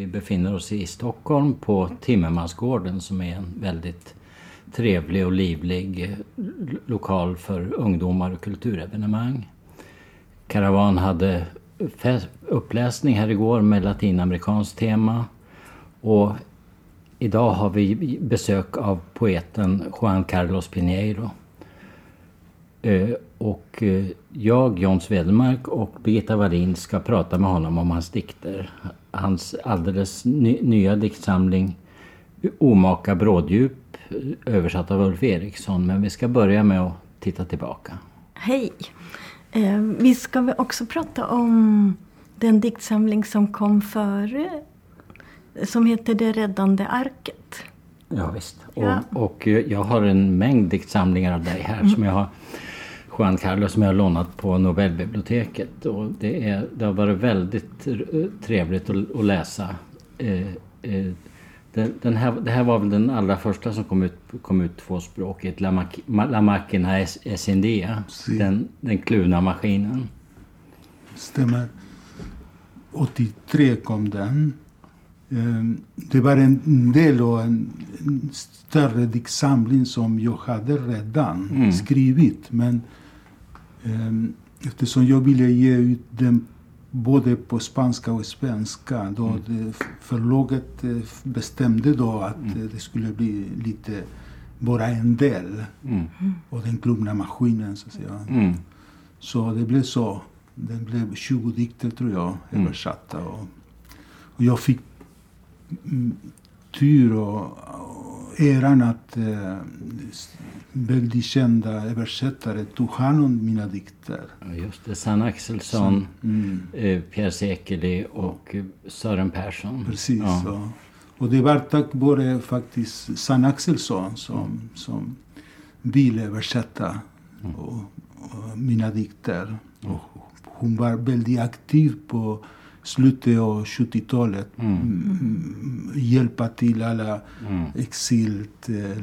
Vi befinner oss i Stockholm på Timmermansgården som är en väldigt trevlig och livlig lokal för ungdomar och kulturevenemang. Karavan hade uppläsning här igår med latinamerikanskt tema. Och idag har vi besök av poeten Juan Carlos Pinheiro. Eh, och eh, jag, John Svedelmark och Birgitta Wallin ska prata med honom om hans dikter. Hans alldeles nya diktsamling Omaka bråddjup översatt av Ulf Eriksson. Men vi ska börja med att titta tillbaka. Hej! Eh, vi ska också prata om den diktsamling som kom före. Som heter Det räddande arket. Ja, visst. Ja. Och, och eh, jag har en mängd diktsamlingar av dig här som jag har Juan Carlos som jag har lånat på Nobelbiblioteket. Och det, är, det har varit väldigt eh, trevligt att, att läsa. Eh, eh, den, den här, det här var väl den allra första som kom ut, kom ut tvåspråkigt. La, Ma- La Máquina es, es sin día. Sí. Den, den kluvna maskinen. Stämmer. 83 kom den. Eh, Det var en del av en större diktsamling som jag hade redan Mm. skrivit. Men eh, eftersom jag ville ge ut den både på spanska och svenska. Då det förlaget eh, bestämde då att eh, det skulle bli lite, bara en del Mm. av den kluvna maskinen. Så att säga. Mm. Så det blev så. Det blev 20 dikter tror jag Mm. översatta. Och, och jag fick mm, tur och äran att eh, väldigt kända översättare tog hand om mina dikter. Ja, just det. Sanna Axelsson, Mm, eh, Pierre Sekeli och eh, Sören Persson. precis. Ja. Och, och det var tack vare faktiskt Sanna Axelsson som, som ville översätta Mm. och, och mina dikter. Och hon var väldigt aktiv på slutet av 70-talet. Mm. Mm, hjälpa till alla Mm. exilt eh,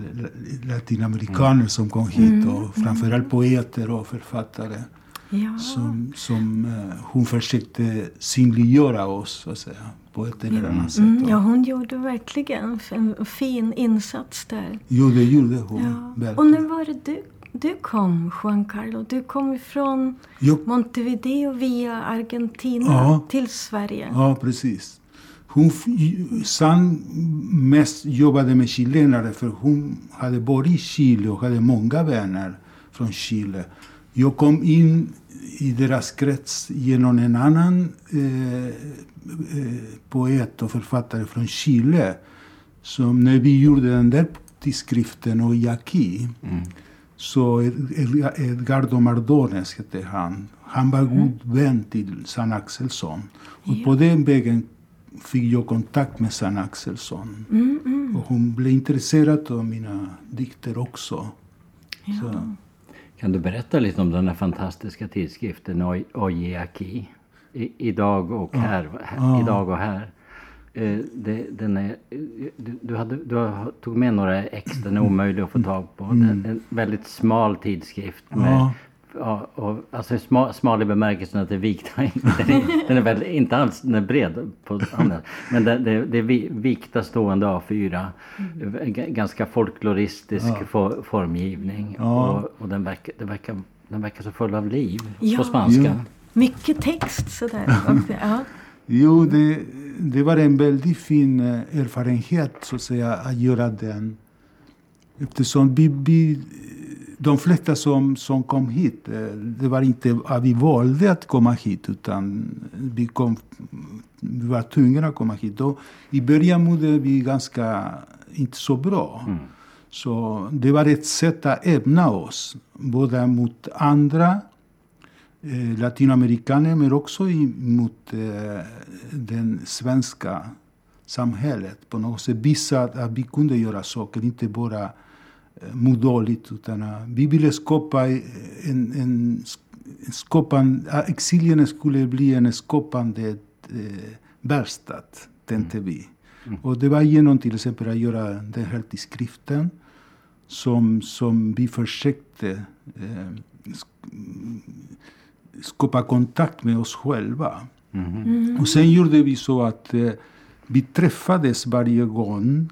latinamerikaner som kom hit. Och framförallt poeter och författare. Ja. Som, som eh, hon försökte synliggöra oss, så att säga. På ett eller annat sätt. Mm, ja, hon gjorde verkligen en fin insats där. Jo, det gjorde hon. Ja. Och när var det du, du kom, Juan Carlo? Du kom ifrån Jag Montevideo via Argentina Ja. till Sverige. Ja, precis. Hon, San mest jobbade med chilenare för hon hade varit i Chile och hade många vänner från Chile. Jag kom in i deras krets genom en annan eh, eh, poet och författare från Chile. Som när vi gjorde den där tidskriften och Yaqui Mm. Så Ed- Edgardo Mardones hette han. Han var god vän till San Axelsson. Och Ja. på den vägen fick jag kontakt med San Axelsson. Mm, mm. Och hon blev intresserad av mina dikter också. Så, Kan du berätta lite om den här fantastiska tidskriften Oj- Ojeaki? I, idag och här. här Ja. Idag och här. Eh, det, den är, eh, du, hade, du har- tog med några ex, den är omöjlig att få tag på. Den, en väldigt smal tidskrift. Med, Ja. ja, och, alltså smal, smal i bemärkelsen att det är vikt. den, är, den är väl inte alls den är bred på andra. Men det, det, det är vi- vikta stående A4. G- Ganska folkloristisk Ja. for, formgivning. Ja. Och, och den, verkar, den, verkar, den verkar så full av liv Ja. på spanska. Ja. Mycket text sådär. Och, ja. Jo, det, det var en väldigt fin eh, erfarenhet så att säga att göra den. Eftersom vi, vi, de flesta som, som kom hit, eh, det var inte att vi valde att komma hit utan vi, kom, vi var tvungna att komma hit. Och I början mådde vi ganska inte så bra. Mm. Så det var ett sätt att öppna oss, både mot andra eh, latinamerikaner men också mot eh, den svenska samhället. På något sätt visa att, vi kunde göra saker, inte bara eh, må dåligt. Utan, eh, vi ville skapa en, en, en skapande, exilierna skulle bli en skapande eh, tänkte vi. Mm. Och det var genom till exempel att göra den här tidskriften som, som vi försökte eh, skapa kontakt med oss själva. Mm. Och sen gjorde vi så att eh, vi träffades varje gång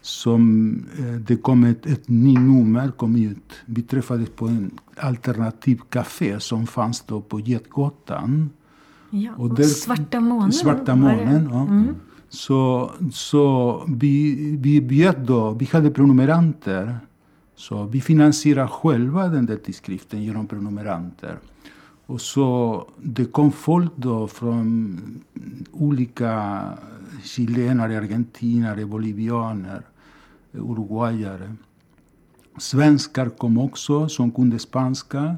som eh, det kom ett, ett nytt nummer kom ut. Vi träffades på en alternativ café som fanns då på Getgatan. Ja, och där, Svarta månen. Svarta månen, ja. Mm. Så, så vi, vi bjöd då, vi hade prenumeranter. Så vi finansierade själva den där tidskriften genom prenumeranter. Och så det kom folk då från olika chilenare, argentinare, bolivianer, uruguayare. Svenskar kom också som kunde spanska.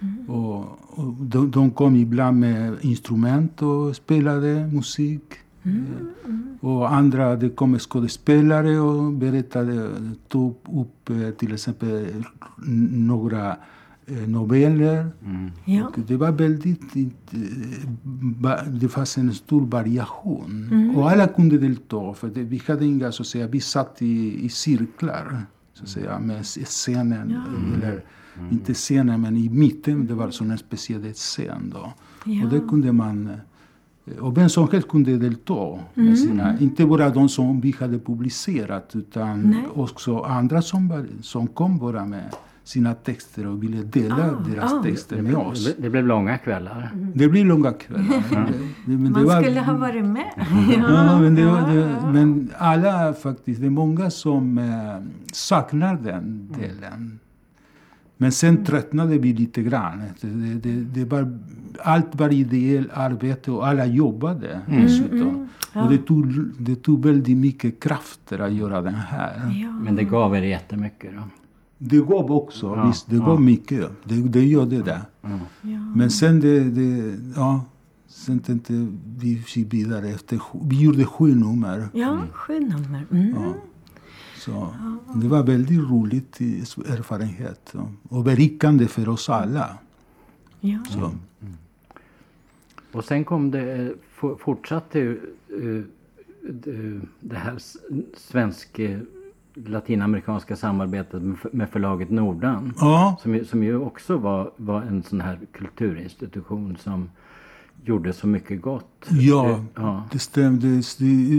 Mm. Och, och de, de, kom ibland med instrument och spelade musik. Mm. Mm. Och andra, det kom skådespelare och berättade, tog upp eh, till exempel några noveller. Mm. Ja. det var väldigt... Eh, det fanns en stor variation. Mm. Och alla kunde delta. För det, vi hade inga, så att säga, vi satt i, i cirklar. Så att säga, med scenen. Ja. Eller, mm. inte scenen, men i mitten. Det var en speciell scen. Då. Ja. Och det kunde man... Eh, och vem som helst kunde delta. Med mm. sina, inte bara de som vi hade publicerat utan Nej. också andra som, var, som kom bara med sina texter och ville dela ah, deras ah. texter med oss. Det, det blev långa kvällar. Mm. Det blev långa kvällar. Mm. Det, det, Man var, skulle ha varit med. ja, men, var, men, alla faktiskt, det är många som eh, saknar den delen. Men sen tröttnade vi lite grann. Det, det, det var, allt var ideellt arbete och alla jobbade mm. dessutom. Mm, ja. Och det tog, det tog väldigt mycket krafter att göra den här. Ja. Men det gav er jättemycket då? Det gav också, ja, visst. Det ja. gav mycket. Det, det gör det där. Mm. Ja. Men sen det, det, ja. Sen tänkte vi vidare efter, vi gjorde sju nummer. Ja, mm. sju nummer. Mm. Ja. Så det var väldigt roligt erfarenhet. Och berikande för oss alla. Ja. Så. Mm. Och sen kom det, fortsatte uh, det här svenska latinamerikanska samarbetet med förlaget Nordan. Ja. Som, som ju också var, var en sån här kulturinstitution som gjorde så mycket gott. Ja, det, ja. det stämde.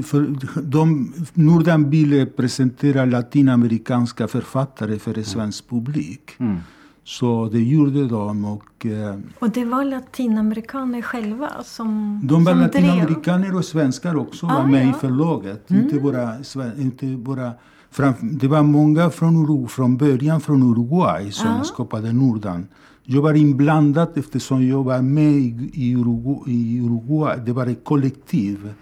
För de, Nordan ville presentera latinamerikanska författare för en svensk publik. Mm. Så det gjorde de. Och, eh, och det var latinamerikaner själva som De var som latinamerikaner drev. och svenskar också ah, var med ja. i förlaget. Mm. Inte bara, inte bara det var många från, från början från Uruguay som ja. skapade Nordan. Jag var inblandad eftersom jag var med i Uruguay. I Uruguay. Det var ett kollektiv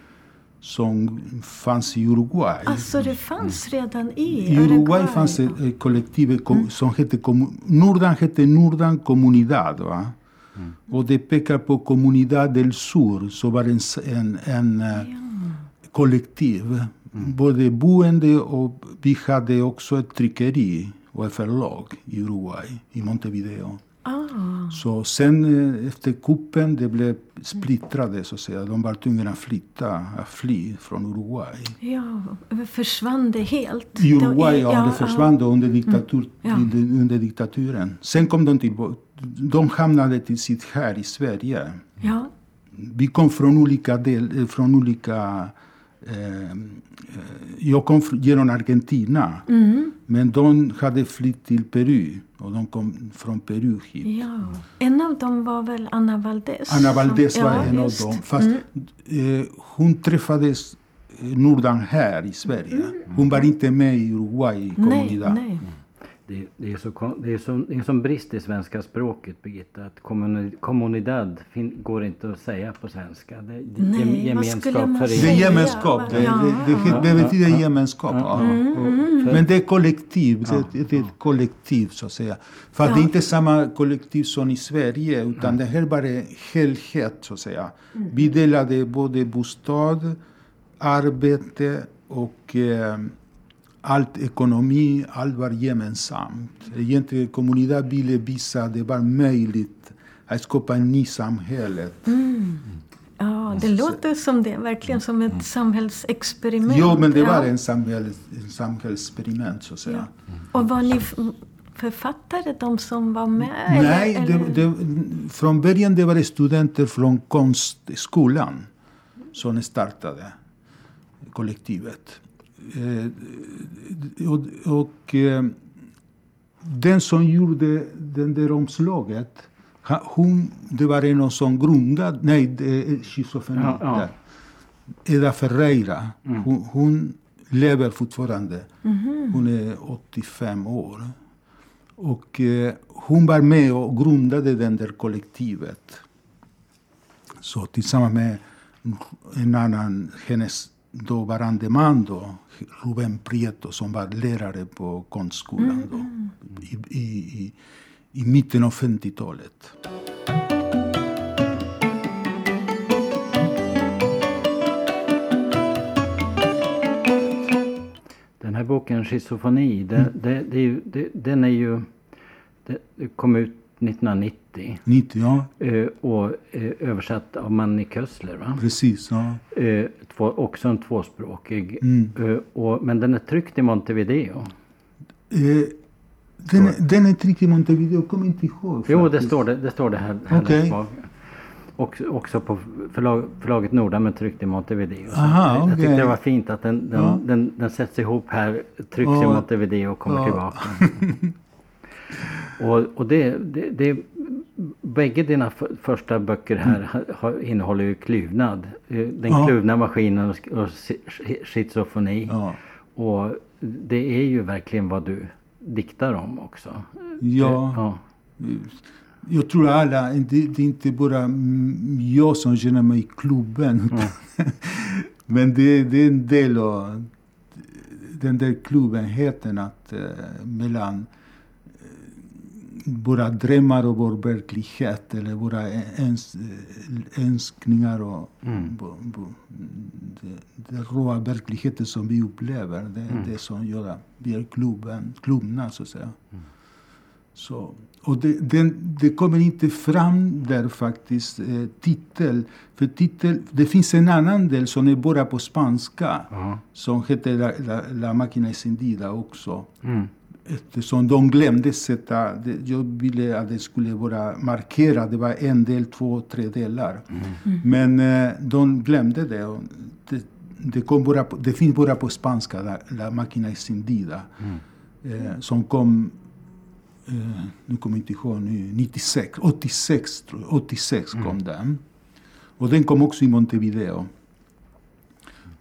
som fanns i Uruguay. Alltså det fanns redan i I Uruguay, fanns ett kollektiv mm. som hette Nordan hette Nordan Comunidad. Va? Mm. Och det pekar på Comunidad del Sur, som var en, en, en ja. kollektiv Mm. Både boende och vi hade också ett tryckeri och ett förlag i Uruguay, i Montevideo. Ah. Så sen eh, efter kuppen det blev splittrade så att säga. De var tvungna att flytta, att fly från Uruguay. Ja, försvann det helt? I Uruguay, ja, ja det försvann ja. Under, diktatur, mm. ja. under diktaturen. Sen kom de tillbaka. De hamnade till sitt här i Sverige. Ja. Vi kom från olika, del, eh, från olika Eh, eh, jag kom genom Argentina. Mm. Men de hade flytt till Peru. Och de kom från Peru hit. Ja. En av dem var väl Anna Valdez? Anna Valdez var ja, en just. av dem. Fast mm. eh, hon träffades Nordan här i Sverige. Mm. Hon var inte med i Uruguay. Det, det, är så, det, är så, det är som brist i svenska språket Birgitta. Att kommunidad går inte att säga på svenska. Det, Nej, gemenskap för Det är gemenskap. Det, det, det, betyder gemenskap. Ja. Mm, mm. Men det är kollektiv. Ja. Det, är ett kollektiv så att säga. För det är inte samma kollektiv som i Sverige. Utan det här var en helhet så att säga. Mm. Vi delade både bostad, arbete och eh, allt ekonomi, allt var gemensamt. Egentligen kommunidad ville visa att det var möjligt att skapa en ny samhälle. Mm. Ja, det låter som det. Verkligen som ett samhällsexperiment. Jo, men det var Ja. en, samhälls, en samhällsexperiment så att säga. Och var ni författare, de som var med? Nej, eller, det, eller? det, från början det var det studenter från konstskolan som startade kollektivet. Eh, och och eh, den som gjorde den där omslaget, hon, det var en som grundade, nej, det är schizofreni Ja, ja. där. Eda Ferreira, hon, hon lever fortfarande. Hon är 85 år. Och eh, hon var med och grundade den där kollektivet. Så tillsammans med en annan, hennes dåvarande man då, Ruben Prieto, som var lärare på konstskolan då, i, i, i, i mitten av 50-talet. Den här boken Schizofoni, det är ju, det, den är ju... Det kom ut 1990 90, ja, eh, och eh, översatt av Manny Kössler. Va? precis. Ja. Eh, två, också en tvåspråkig. Mm. Och, men den är tryckt i Montevideo. Eh, den, är- den är tryckt i Montevideo, kommer inte ihåg. Jo, det faktiskt. står det, det, står det här. här bak. Och, också på förlag, förlaget Norda men tryckt i Montevideo. Aha, jag, jag tyckte det var fint att den, den, Ja. den, den sätts ihop här, trycks i Ja. Montevideo och kommer Ja. tillbaka. och och det, det, det, bägge dina första böcker här ha, ha, innehåller ju klyvnad. Eh, Den Mm. Ja. kluvna maskinen och, och sch- schizofreni. Ja. Och det är ju verkligen vad du diktar om också. Ja. ja. Jag tror alla, det, det är inte bara mm, jag som känner mig i klubben. utan- Men det, det är en del av den där klubbenheten att, eh, mellan eh, våra drömmar och vår verklighet. Eller våra eh, önskningar och Mm. det råa verkligheten som vi upplever. Det är det som gör att vi är klubben, klubna så att säga. Så, och det, den, det kommer inte fram där faktiskt, eh, titel. För titel, det finns en annan del som är bara på spanska. Ja. Som heter La, La, La Máquina Encendida också. Mm. Eftersom de glömde sätta, jag ville att det skulle vara markerat. Det var en del, två, tre delar. Men eh, de glömde det. Och det, det, kom bara på, det finns bara på spanska, La, La Máquina Encendida. Eh, som kom eh, nu kommer jag inte ihåg nu, 96, 86, tror jag, 86 kom den. Och den kom också i Montevideo.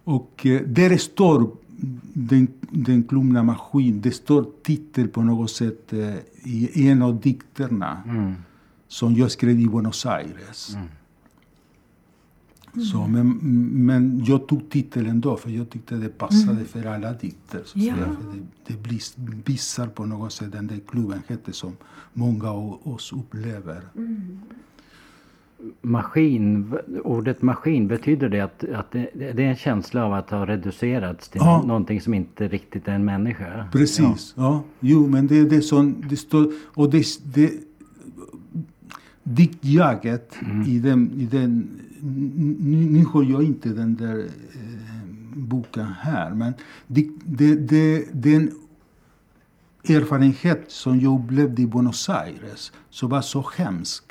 Och eh, där står den, den klumna maskin, det står titel på något sätt eh, i en av dikterna Mm. som jag skrev i Buenos Aires. Så, men, men jag tog titeln ändå för jag tyckte det passade för alla dikter. Så Ja. säga, för det, det blir, visar på något sätt den där kluvenheten som många av oss upplever. Maskin, ordet maskin, betyder det att, att det, det är en känsla av att ha reducerats till Ja. någonting som inte riktigt är en människa? Precis. Ja. Jo, men det är det som det står. Och det, det, diktjaget i den... I den nu, nu har jag inte den där eh, boken här, men det, det, det, den erfarenhet som jag upplevde i Buenos Aires så var så hemsk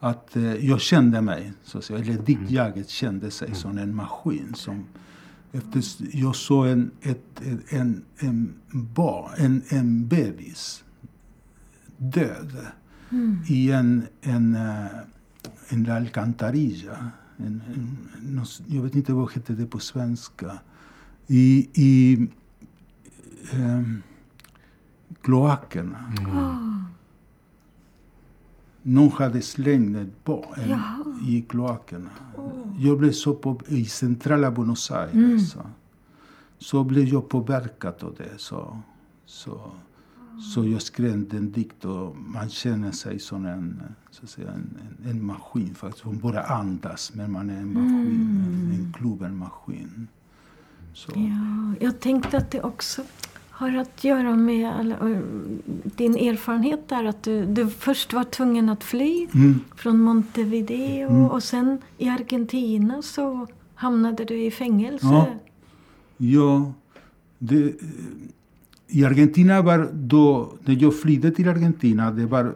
att eh, jag kände mig, så att säga, eller diktjaget kände sig som en maskin. Som, efter, jag såg en, ett, ett, en, en, bar, en, en bebis död i en, en, eh, en alcantarilla. En, en, jag vet inte vad heter det på svenska. I, i ehm, kloakerna. Någon hade slängt ett barn i kloakerna. Jag blev så på, i centrala Buenos Aires. Så, så blev jag påverkad av det. Så, så, så jag skrev en dikt och man känner sig som en, så att säga, en, en, en maskin faktiskt. Hon bara andas men man är en maskin, en, en kluven maskin. Så. Ja, jag tänkte att det också har att göra med alla, din erfarenhet där att du, du först var tvungen att fly Mm. från Montevideo Mm. och sen i Argentina så hamnade du i fängelse. Ja. Ja, det, I Argentina var då, när jag flydde till Argentina, det var,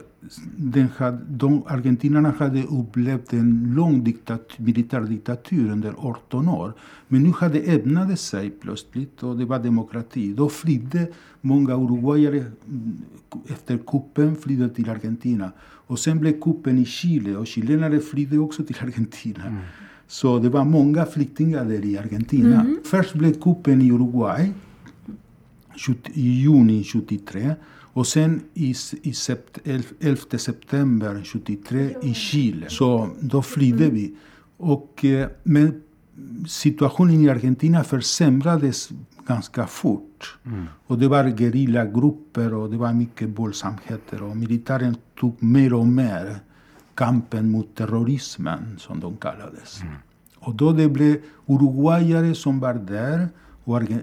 den hade, de, argentinarna hade upplevt en lång diktat, militärdiktatur under 18 år. Men nu hade öppnat sig plötsligt och det var demokrati. Då flydde många uruguayare mm, efter kuppen flydde till Argentina. Och sen blev kuppen i Chile och chilenare flydde också till Argentina. Så det var många flyktingar där i Argentina. Först blev kuppen i Uruguay 70 i juni 73 och sen i, i sept, 11 september 73 i Chile. Så då flydde vi. Och, men situationen i Argentina försämrades ganska fort. Och det var gerillagrupper och det var mycket våldsamheter och militären tog mer och mer kampen mot terrorismen, som de kallades. Och då det blev uruguayare som var där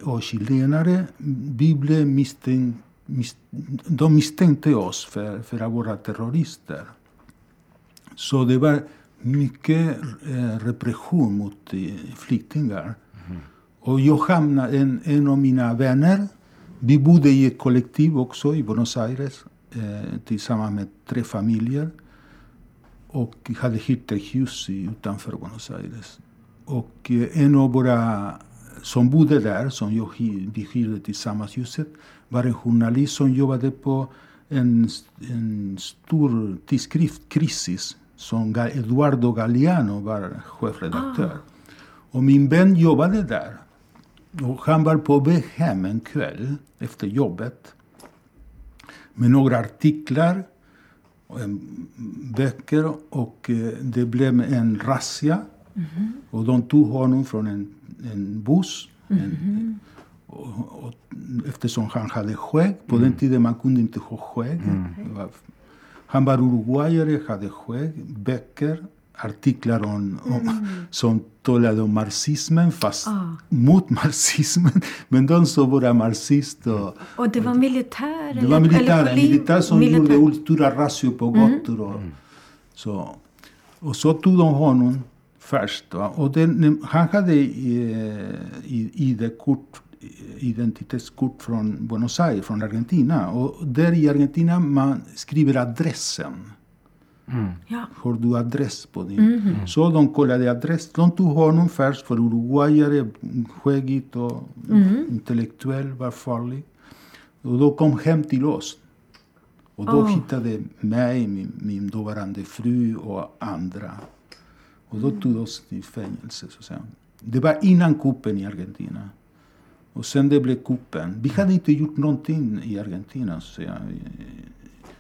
och, chilenare, vi blev misstänk, mis, de misstänkte oss för, för att vara terrorister. Så det var mycket eh, repression mot eh, flyktingar. Och jag hamnade, en, en av mina vänner, vi bodde i ett kollektiv också i Buenos Aires eh, tillsammans med tre familjer. Och hade hyrt ett hus utanför Buenos Aires. Och en av våra som bodde där, som jag, vi hyrde tillsammans huset, var en journalist som jobbade på en, en stor tidskrift, Krisis, som Eduardo Galeano var chefredaktör. Och min vän jobbade där. Och han var på väg hem en kväll efter jobbet med några artiklar, och böcker och eh, det blev en razzia. Och de tog honom från en, en buss. En, och, och, eftersom han hade skägg. På den tiden man kunde inte ha skägg. Var- Han var uruguayare, hade skägg, böcker, artiklar om, om, som talade om marxismen, fast Ah. mot marxismen. Men de som var marxist och Och det var militär? det var militär, militär som militär. gjorde ultra razzior på gator. Och, så. och så tog de honom först. Va? Och den, han hade eh, ID-kort, identitetskort från Buenos Aires, från Argentina. Och där i Argentina man skriver adressen. Ja. Har du adress på din? Så de kollade adress. De tog honom först för uruguayare, skäggigt och intellektuell, var farlig. Och då kom hem till oss. Och då Oh. hittade mig, min, min dåvarande fru och andra. Och då tog de oss till fängelse. Så att säga. Det var innan kuppen i Argentina. Och sen det blev kuppen. Vi hade inte gjort någonting i Argentina. Så säga.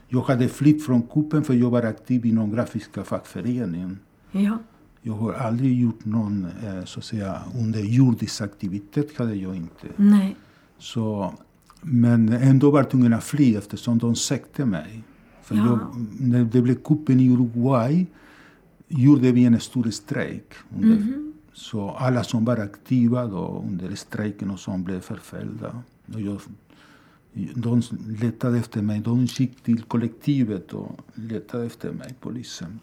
Jag hade flytt från kuppen för jag var aktiv inom grafiska fackföreningen. ja. Jag har aldrig gjort någon eh, så att säga, underjordisk aktivitet. hade jag inte. Nej. Så, men ändå var jag tvungen att fly eftersom de sökte mig. För Ja. jag, när det blev kuppen i Uruguay gjorde vi en stor strejk. Under, Så alla som var aktiva då under strejken och som blev förföljda. Och jag, de letade efter mig. De gick till kollektivet och letade efter mig, polisen.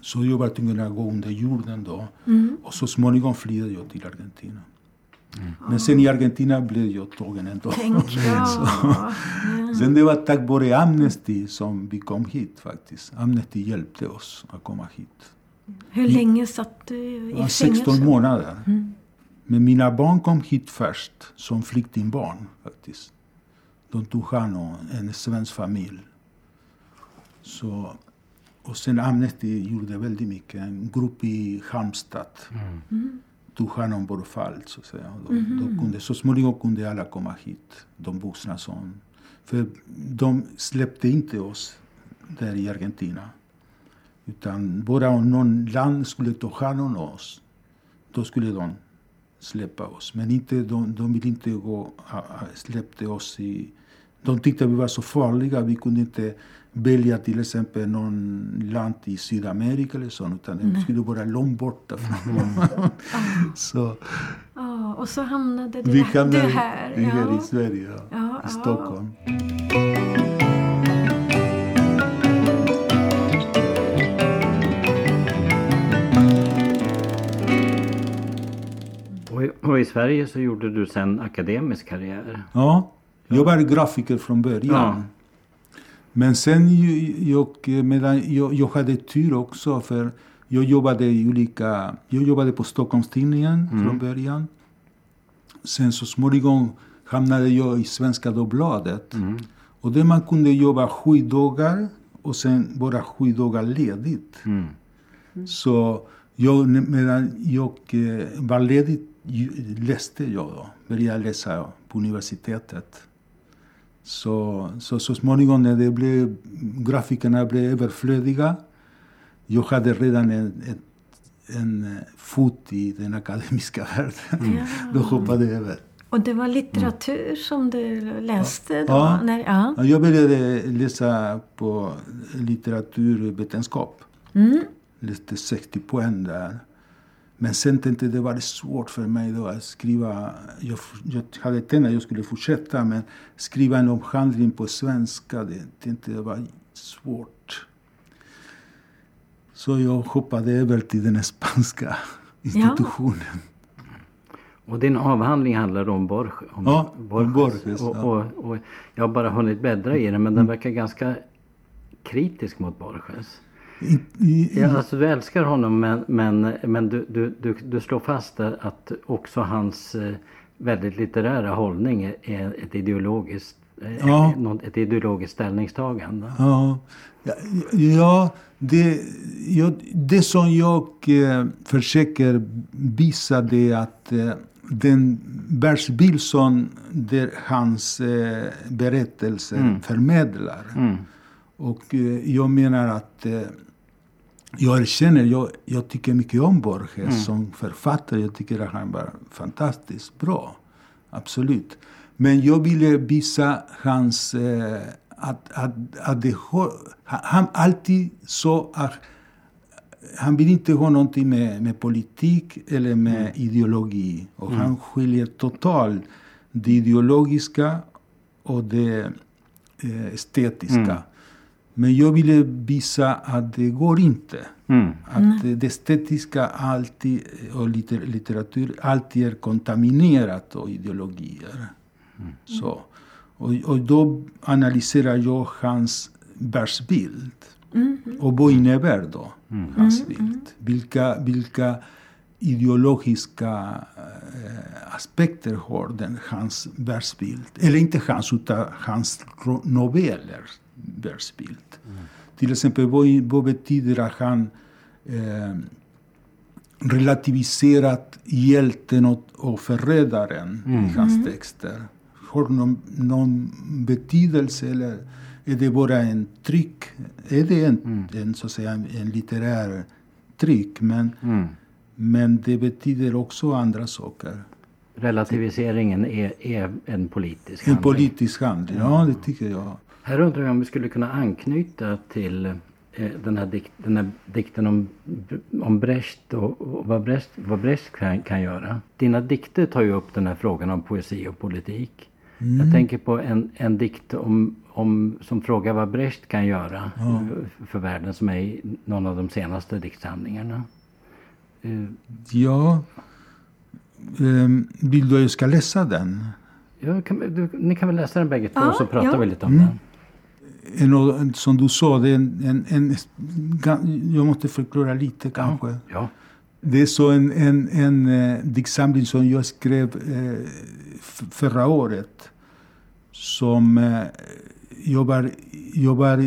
Så jag var tvungen att gå under jorden då. Och så småningom flydde jag till Argentina. Men sen i Argentina blev jag tagen ändå. Tänk, ja. Sen det var tack vare Amnesty som vi kom hit faktiskt. Amnesty hjälpte oss att komma hit. Hur länge satt du i fängelse? 16 månader. Men mina barn kom hit först som flyktingbarn faktiskt. De tog hand om en svensk familj. Så, och sen Amnesty gjorde väldigt mycket. En grupp i Halmstad tog hand om vårt fall. Så, att säga. De, de kunde, så småningom kunde alla komma hit, de vuxna som... För de släppte inte oss där i Argentina. Utan bara om någon land skulle ta hand om oss, då skulle de släppa oss. Men inte, de, de ville inte gå, släppte oss i... De tyckte vi var så farliga, vi kunde inte välja till exempel någon land i Sydamerika eller så, utan det skulle vara långt borta från så, Ja, och så hamnade du, Vi du hamnade här. i- här Ja. i Sverige, ja. Ja, i ja. Stockholm. Och i, och i Sverige så gjorde du sen akademisk karriär. Ja, jag var grafiker från början. Ja. Men sen jag, medan jag, jag hade tur också för jag jobbade i olika, jag jobbade på Stockholms-Tidningen från början. Sen så småningom hamnade jag i Svenska Dagbladet. Och där man kunde jobba sju dagar och sen bara sju dagar ledigt. Mm. Så jag, medan jag eh, var ledig läste jag då. Började läsa på universitetet. Så, så, så småningom när det blev, grafikerna blev överflödiga. Jag hade redan en, en eh, fot i den akademiska världen. Då hoppade jag över. Och det var litteratur som du läste då? Ja. När. Ja, Jag började läsa på litteraturvetenskap. Mm. Läste 60 poäng där. Men sen tänkte jag det var svårt för mig då att skriva. Jag, jag hade tänkt att jag skulle fortsätta men skriva en avhandling på svenska, det tänkte jag var svårt. Så jag hoppade över till den spanska institutionen. Och din avhandling handlar om Borges. Om Ja, om Borges, och, ja. och, och jag har bara hunnit bläddra i den men den verkar ganska kritisk mot Borges. I, i, Ja, alltså du älskar honom men, men, men du, du, du, du slår fast att också hans eh, väldigt litterära hållning är- ett ideologiskt, eh, Ja. ett ideologiskt ställningstagande. Ja, ja, det, ja, det som jag eh, försöker visa det är att den världsbild som där hans berättelser förmedlar. Mm. Och jag menar att jag erkänner, jag, jag tycker mycket om Borges som författare. Jag tycker att han var fantastiskt bra. Absolut. Men jag ville visa hans... Eh, att, att, att det, han, alltid sa att han vill inte ha någonting med, med politik eller med ideologi. Och han skiljer totalt det ideologiska och det eh, estetiska. Men jag ville visa att det går inte. Mm. Att det estetiska alltid, och litter, litteratur alltid är kontaminerat av ideologier. Så. Och, och då analyserar jag hans världsbild. Och vad innebär då hans bild? Vilka, vilka ideologiska eh, aspekter har den, hans världsbild? Eller inte hans, utan hans ro- världsbild. Till exempel, vad, vad betyder att han eh, relativiserat hjälten och, och förrädaren i hans texter? Har någon, någon betydelse eller är det bara en tryck? Är det en, en, så att säga, en, en litterär tryck? Men, Mm. men det betyder också andra saker. Relativiseringen är, är en politisk En handling. politisk handling, ja det tycker jag. Här undrar jag om vi skulle kunna anknyta till eh, den, här dikt, den här dikten om, om Brecht och, och vad Brecht, vad Brecht kan, kan göra. Dina dikter tar ju upp den här frågan om poesi och politik. Jag tänker på en, en dikt om, om, som frågar vad Brecht kan göra eh, för världen som är i någon av de senaste diktsamlingarna. Eh, Ja, ehm, vill du att jag ska läsa den? Ja, kan, du, ni kan väl läsa den bägge två Ja, så pratar ja. vi lite om den. En, som du sa, det är en, en, en, jag måste förklara lite kanske. Ja. Det är så en, en, en eh, diktsamling som jag skrev eh, förra året. Som eh, jobbar, jobbar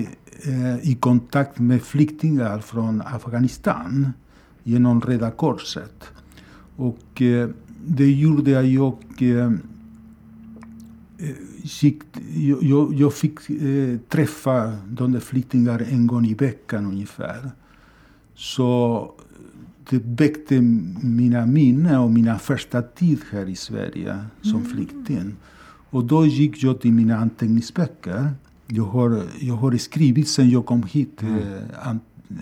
eh, i kontakt med flyktingar från Afghanistan genom Röda Korset. Och eh, det gjorde jag eh, gick, jag, jag, jag fick eh, träffa de där flyktingarna en gång i veckan ungefär. Så det väckte mina minnen och mina första tid här i Sverige som flykting. Och då gick jag till mina anteckningsböcker. Jag har, jag har skrivit sen jag kom hit eh, an, eh,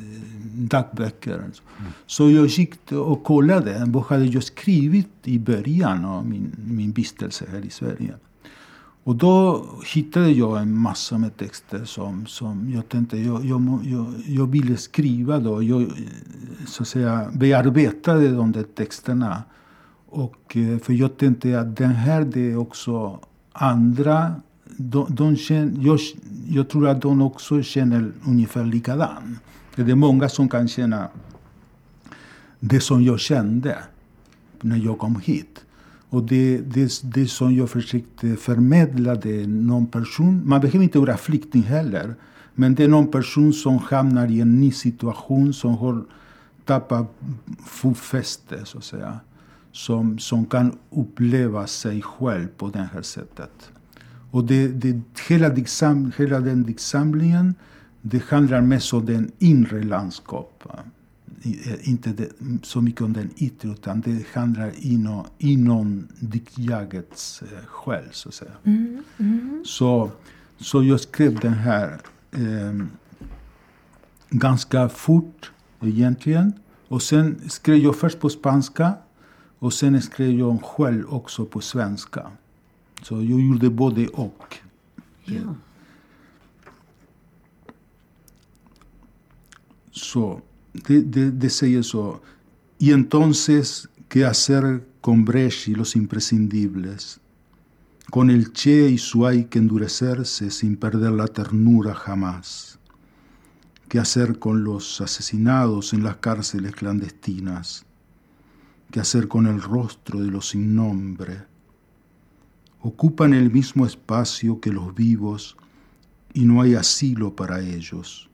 dagböcker. Mm. Så jag gick och kollade vad hade jag skrivit i början av min, min vistelse här i Sverige. Och då hittade jag en massa med texter som, som jag tänkte jag, jag, jag, jag ville skriva. Då. Jag så att säga, bearbetade de där texterna. Och, eh, för jag tänkte att den här det är också andra. De, de känner, jag, jag tror att de också känner ungefär likadant. Det är många som kan känna det som jag kände när jag kom hit. Och det, det, det som jag försökte förmedla, det är någon person, man behöver inte vara flykting heller, men det är någon person som hamnar i en ny situation, som har tappat fotfäste, så att säga. Som, som kan uppleva sig själv på det här sättet. Och det, det, hela, diksam, hela den diktsamlingen, det handlar mest om den inre landskapet. Eh, inte det, så mycket om den yttre, utan det handlar inom, inom diktjagets eh, själ, så att säga. Mm, mm. Så, så jag skrev den här eh, ganska fort, egentligen. Och sen skrev jag först på spanska och sen skrev jag själv också på svenska. Så jag gjorde både och. Ja. Så det säger så. Y entonces, ¿qué hacer con y los imprescindibles? Con el Che y su hay que endurecerse sin perder la ternura jamás. ¿Qué hacer con los asesinados en las cárceles clandestinas? ¿Qué hacer con el rostro de los sin nombre? Ocupan el mismo espacio que los vivos y no hay asilo para ellos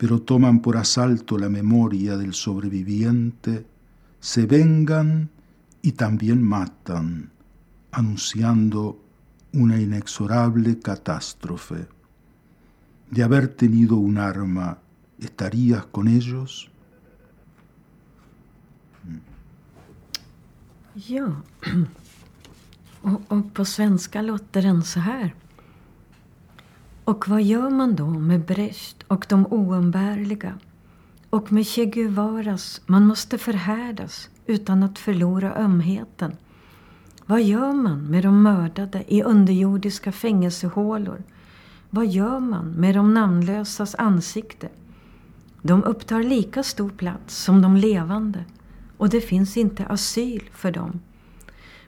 pero toman por asalto la memoria del sobreviviente, se vengan y también matan, anunciando una inexorable catástrofe. De haber tenido un arma, ¿estarías con ellos? Ja, och, och på. Och vad gör man då med Brecht och de oumbärliga? Och med Che Guevaras Man måste förhärdas utan att förlora ömheten. Vad gör man med de mördade i underjordiska fängelsehålor? Vad gör man med de namnlösas ansikte? De upptar lika stor plats som de levande och det finns inte asyl för dem.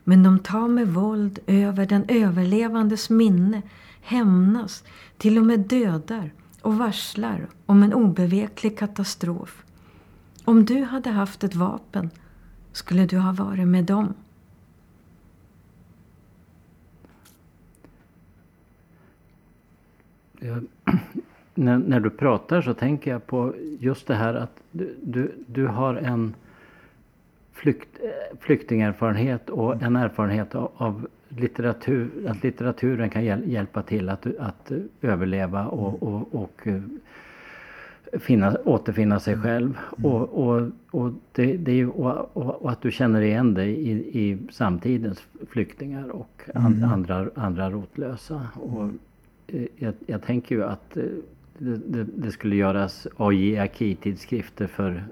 Men de tar med våld över den överlevandes minne hämnas, till och med dödar och varslar om en obeveklig katastrof. Om du hade haft ett vapen skulle du ha varit med dem. Jag, när, när, du pratar så tänker jag på just det här att du, du, du har en flykt, eh, flyktingerfarenhet och en erfarenhet av, av litteratur, att litteraturen kan hjäl hjälpa till att, att överleva och, och, och eh, finna, återfinna sig själv. Mm. Och, och, och, det, det är, och, och, att du känner igen dig i, i samtidens flyktingar och an, mm. andra, andra rotlösa. Och eh, jag, jag tänker ju att eh, det, det, det skulle göras AJ Aki-tidskrifter för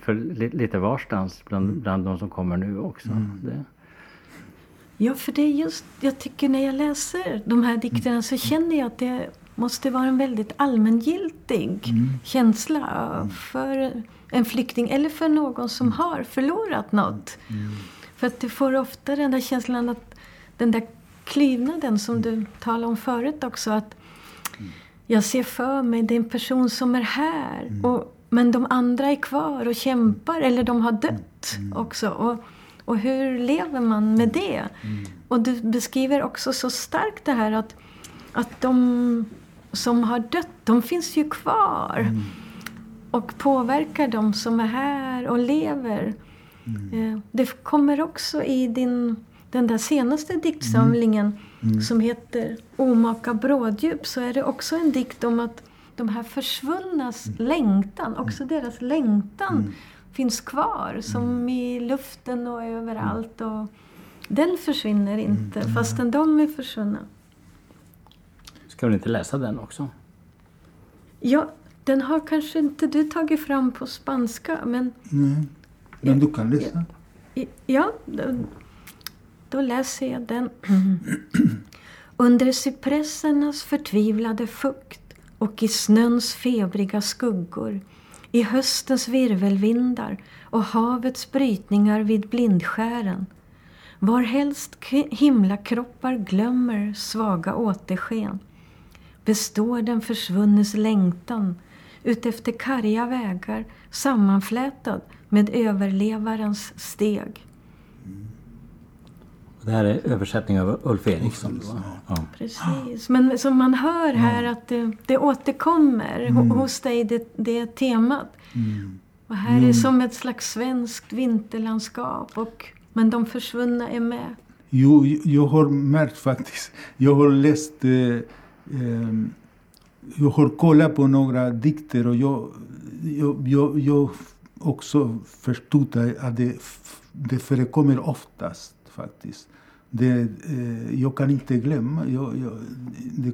för lite varstans bland, mm. bland de som kommer nu också. Mm. Det. Ja, för det är just, jag tycker när jag läser de här dikterna så känner jag att det måste vara en väldigt allmängiltig mm. känsla mm. för en flykting eller för någon som mm. har förlorat något. Mm. För att du får ofta den där känslan att den där klyvnaden som du talade om förut också. att Jag ser för mig, det är en person som är här. Och men de andra är kvar och kämpar, eller de har dött mm. också. Och, och hur lever man med det? Mm. Och du beskriver också så starkt det här att, att de som har dött, de finns ju kvar. Mm. Och påverkar de som är här och lever. Mm. Eh, det kommer också i din, den där senaste diktsamlingen mm. Mm. som heter Omaka bråddjup. Så är det också en dikt om att de här försvunnas mm. längtan, också mm. deras längtan mm. finns kvar som mm. i luften och överallt. Och den försvinner inte mm. fastän de är försvunna. Ska du inte läsa den också? Ja, Den har kanske inte du tagit fram på spanska, men... Nej. Men du kan läsa? Ja, då, då läser jag den. Under cypressernas förtvivlade fukt och i snöns febriga skuggor, i höstens virvelvindar och havets brytningar vid blindskären, varhelst himlakroppar glömmer svaga återsken, består den försvunnes längtan utefter karga vägar sammanflätad med överlevarens steg. Det här är översättning av Ulf Eriksson. Ja. Precis. Men som man hör här att det, det återkommer mm. hos dig, det, det temat. Mm. Och här mm. är som ett slags svenskt vinterlandskap. Och, men de försvunna är med. Jo, jag har märkt faktiskt. Jag har läst... Eh, eh, jag har kollat på några dikter och jag, jag, jag, jag också förstod att det, det förekommer oftast faktiskt. Det, eh, jag kan inte glömma. Jag, jag, det,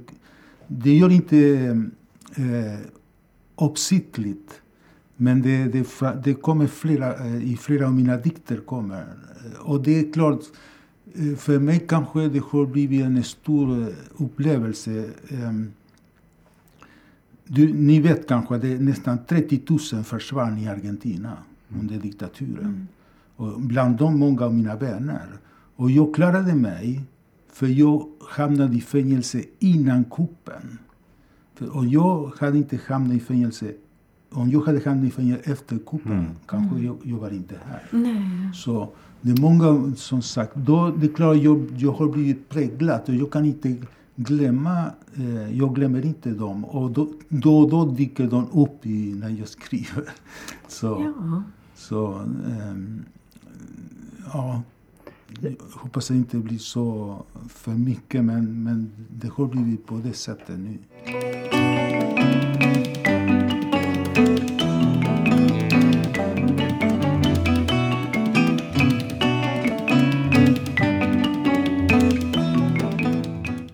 det gör inte eh, uppsiktligt. Men det, det, det kommer flera, eh, i flera av mina dikter. kommer. Och det är klart, eh, för mig kanske det har blivit en stor eh, upplevelse. Du, ni vet kanske att det nästan 30 000 försvann i Argentina under diktaturen. Mm. Och bland dem många av mina vänner. Och jag klarade mig, för jag hamnade i fängelse innan kuppen. Och jag hade inte hamnat i fängelse om jag hade hamnat i fängelse efter kuppen mm. kanske mm. jag, jag var inte här. Nej. Så det är många som sagt, då, det är klart jag, jag har blivit präglad och jag kan inte glömma, eh, jag glömmer inte dem. Och då, då då dyker de upp i, när jag skriver. Så, ja. så um, ja. Jag hoppas att det inte blir så för mycket, men, men det har blivit på det sättet nu.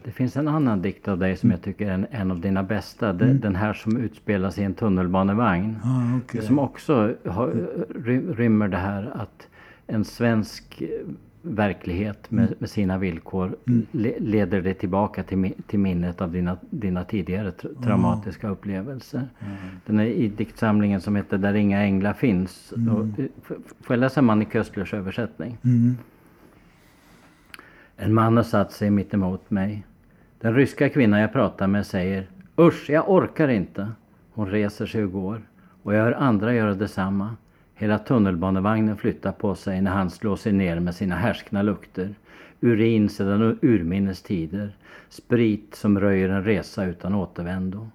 Det finns en annan dikt av dig som jag tycker är en, en av dina bästa. Mm. Den här som utspelas i en tunnelbanevagn. Ah, okay. Som också har, rymmer det här att en svensk verklighet med, mm. med sina villkor mm. le, leder dig tillbaka till, till minnet av dina, dina tidigare tra traumatiska mm. upplevelser. Den är i diktsamlingen som heter Där inga änglar finns. Och, eh, får jag läsa Manny Köstlers översättning? Mm. En man har satt sig mitt emot mig. Den ryska kvinna jag pratar med säger Usch, jag orkar inte. Hon reser sig och går. Och jag hör andra göra detsamma. Hela tunnelbanevagnen flyttar på sig när han slår sig ner med sina härskna lukter. Urin sedan urminnes tider. Sprit som röjer en resa utan återvändo.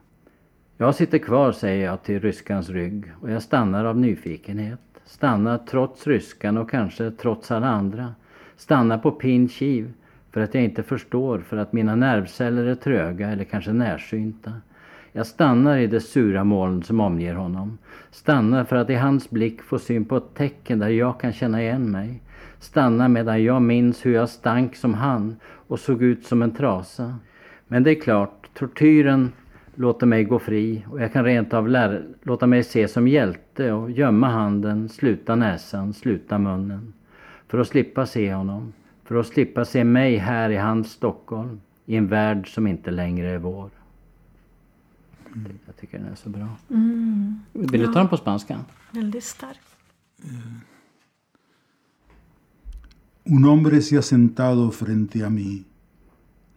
Jag sitter kvar, säger jag till ryskans rygg och jag stannar av nyfikenhet. Stannar trots ryskan och kanske trots alla andra. Stannar på pin kiv för att jag inte förstår, för att mina nervceller är tröga eller kanske närsynta. Jag stannar i det sura moln som omger honom. Stannar för att i hans blick få syn på ett tecken där jag kan känna igen mig. Stannar medan jag minns hur jag stank som han och såg ut som en trasa. Men det är klart, tortyren låter mig gå fri och jag kan rent av lära, låta mig se som hjälte och gömma handen, sluta näsan, sluta munnen. För att slippa se honom. För att slippa se mig här i hans Stockholm. I en värld som inte längre är vår. Mm. Jag tycker den är så bra. Mm. Vill du ta den på spanska? Väldigt stark. Un hombre se ha sentado frente a mí.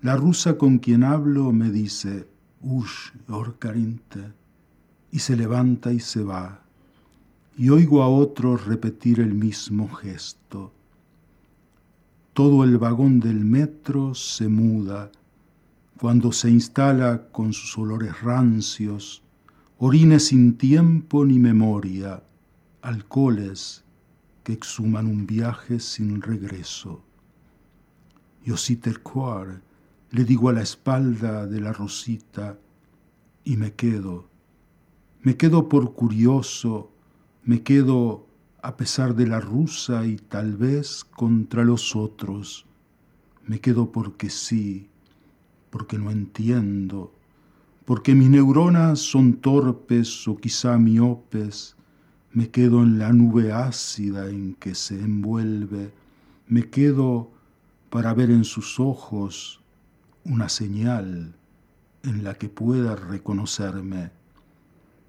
La rusa con quien hablo me dice, ush, orcar inte, y se levanta y se va. Y oigo a otro repetir el mismo gesto. Todo el vagón del metro se muda cuando se instala con sus olores rancios, orines sin tiempo ni memoria, alcoholes que exhuman un viaje sin regreso. Yo cuar, le digo a la espalda de la rosita y me quedo. Me quedo por curioso, me quedo a pesar de la rusa y tal vez contra los otros. Me quedo porque sí, porque no entiendo, porque mis neuronas son torpes o quizá miopes, me quedo en la nube ácida en que se envuelve, me quedo para ver en sus ojos una señal en la que pueda reconocerme.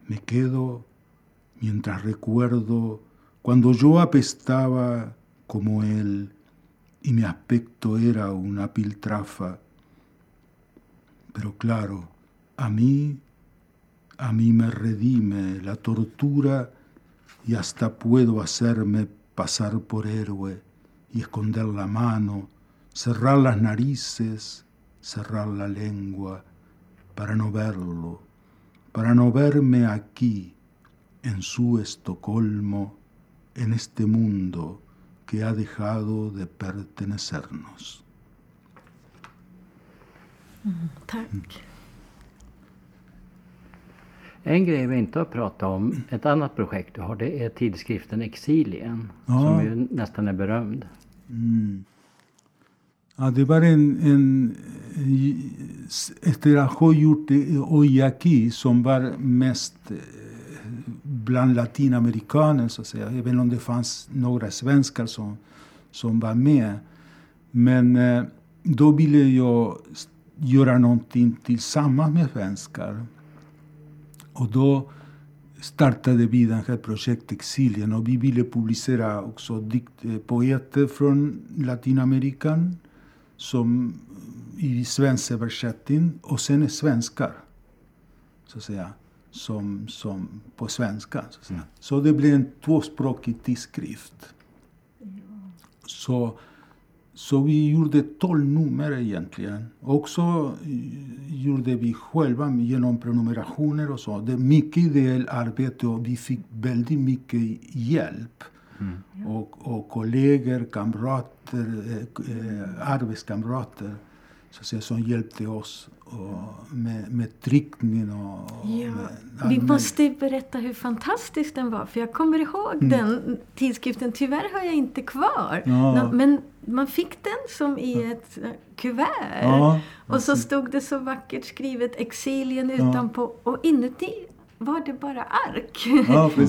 Me quedo mientras recuerdo cuando yo apestaba como él y mi aspecto era una piltrafa. Pero claro, a mí, a mí me redime la tortura y hasta puedo hacerme pasar por héroe y esconder la mano, cerrar las narices, cerrar la lengua, para no verlo, para no verme aquí, en su Estocolmo, en este mundo que ha dejado de pertenecernos. Mm, tack. En grej vi inte har pratat om, ett annat projekt du har, det är tidskriften Exilien. Ja. Som ju nästan är berömd. Mm. Ja, det var en, en efter att ha gjort aquí som var mest eh, bland latinamerikaner så att säga. Även om det fanns några svenskar som, som var med. Men eh, då ville jag göra någonting tillsammans med svenskar. Och då startade vi det här projektet Exilien och vi ville publicera också dikt, eh, poeter från Latinamerika som i svensk översättning och sen är svenskar. Så att säga. Som, som på svenska. Så. Mm. så det blev en tvåspråkig tidskrift. Så så vi gjorde tolv nummer egentligen. Och så gjorde vi själva genom prenumerationer och så. Det är mycket ideellt arbete och vi fick väldigt mycket hjälp. Mm. Och, och kollegor, kamrater, eh, arbetskamrater så säga, som hjälpte oss och med, med tryckning och... Ja. Med Vi måste berätta hur fantastisk den var, för jag kommer ihåg mm. den tidskriften. Tyvärr har jag inte kvar. Ja. Men man fick den som i ett eh, kuvert. Ja. Och så stod det så vackert skrivet Exilien utanpå. Och inuti var det bara ark.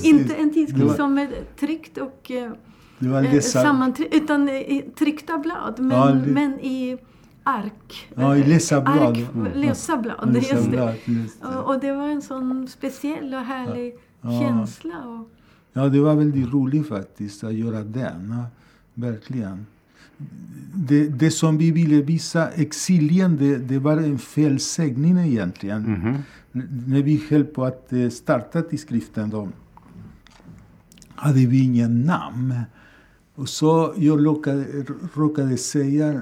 inte en tidskrift som är tryckt och eh, sammantryckt, utan tryckta blad. Men, men i ark. Ja, i läsablad. Ark, läsablad, just det. Just det. Och, och, det var en sån speciell och härlig ja. känsla. Och... Ja, det var väldigt roligt faktiskt att göra den. Ja, verkligen. Det, det som vi ville visa, exilien, det, det var en felsägning egentligen. Mm -hmm. När vi höll på att eh, starta tidskriften då hade vi ingen namn. Och så jag råkade, råkade säga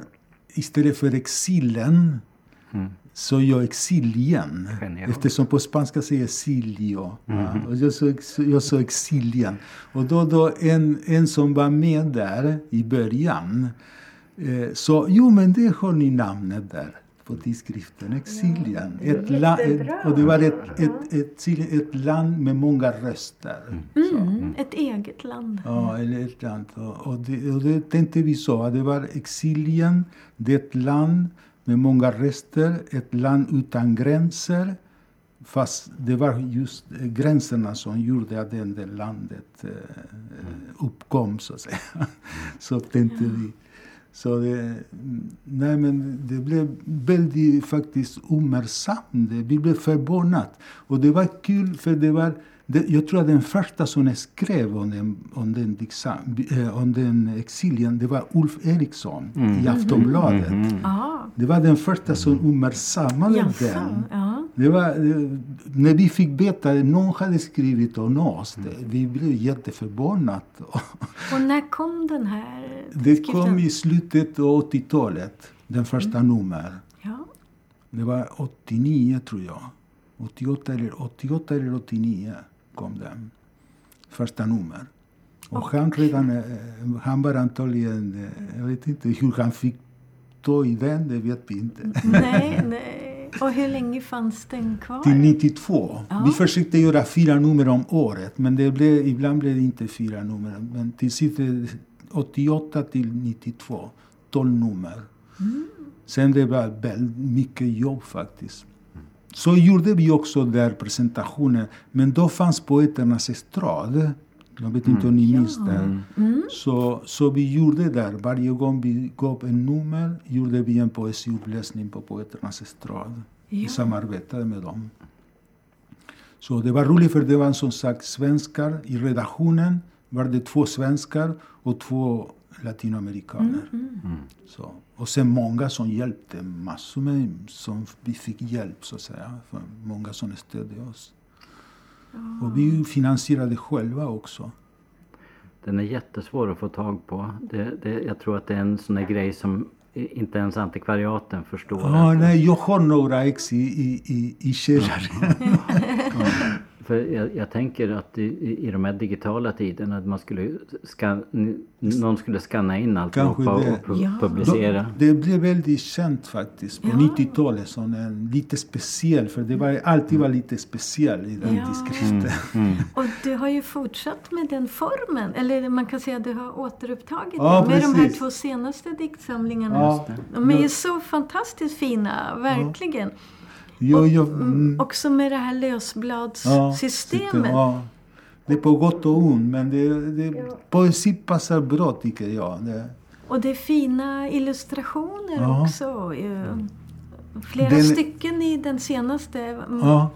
istället för exilen mm. Så jag exilien. Genial. Eftersom på spanska säger silio. Mm. Ja. Och jag, så, jag sa exilien. Och då, då en, en som var med där i början eh, sa, jo men det har ni namnet där på tidskriften Exilien. Ja, ett la, ett, och det var ett, ett, ett, ett, ett, land med många röster. Mm. Mm, ett eget land. Ja, ett land. Och, och, det, och det tänkte vi så, det var Exilien, det är ett land med många röster, ett land utan gränser. Fast det var just gränserna som gjorde att det landet eh, uppkom, så att säga. Så tänkte vi. Så det, nej men det blev väldigt faktiskt uppmärksamt. Vi blev förvånade. Och det var kul för det var jag tror att den första som skrev om den, om den, eh, om den exilien, det var Ulf Eriksson mm. i Aftonbladet. Mm. Mm. Det var den första som uppmärksammade Jaså, den. Ja. Det var, när vi fick veta att någon hade skrivit om oss, det, vi blev jätteförvånade. Och när kom den här Det kom i slutet av 80-talet, den första mm. nummer. Ja. Det var 89 tror jag. 88 eller, 88 eller 89 kom den. Första nummer. Och han, redan, eh, han var antagligen, eh, jag vet inte hur han fick tag i den, det vet vi inte. Nej, nej. Och hur länge fanns den kvar? Till 92. Ja. Vi försökte göra fyra nummer om året, men det blev, ibland blev det inte fyra nummer. Men till sist 88 till 92, 12 nummer. Mm. Sen det var väldigt mycket jobb faktiskt. Så gjorde vi också där presentationen. Men då fanns Poeternas estrad. Jag vet inte om ni minns det. Så, så vi gjorde där, varje gång vi gav en nummer gjorde vi en poesiuppläsning på Poeternas estrad. Vi Ja. samarbetade med dem. Så det var roligt för det var som sagt svenskar i redaktionen. var det två svenskar och två latinamerikaner. Så. Och sen många som hjälpte, massor med som vi fick hjälp så att säga. För många som stödde oss. Och vi finansierade själva också. Den är jättesvår att få tag på. Det, det, jag tror att det är en sån där grej som inte ens antikvariaten förstår. Ja, nej, jag har några ex i, i, i, i källaren. För jag, jag tänker att i, i- de här digitala tiderna att man skulle skan, någon skulle skanna in alltihopa och pu- Ja. publicera. Det blev väldigt känt faktiskt på Ja. 90-talet som en lite speciell, för det var alltid var lite speciell i den Ja. tidskriften. Och du har ju fortsatt med den formen. Eller man kan säga att du har återupptagit Ja, det med de här precis. två senaste diktsamlingarna. Ja. De är ju så fantastiskt fina, verkligen. Jo, jo, mm, Också med det här ja, lösbladssystemet. ja. Det är på gott och ont, men det, det, poesi passar bra tycker jag. Det, Och det är fina illustrationer Ja. också. Flera Den- stycken i den senaste. Ja.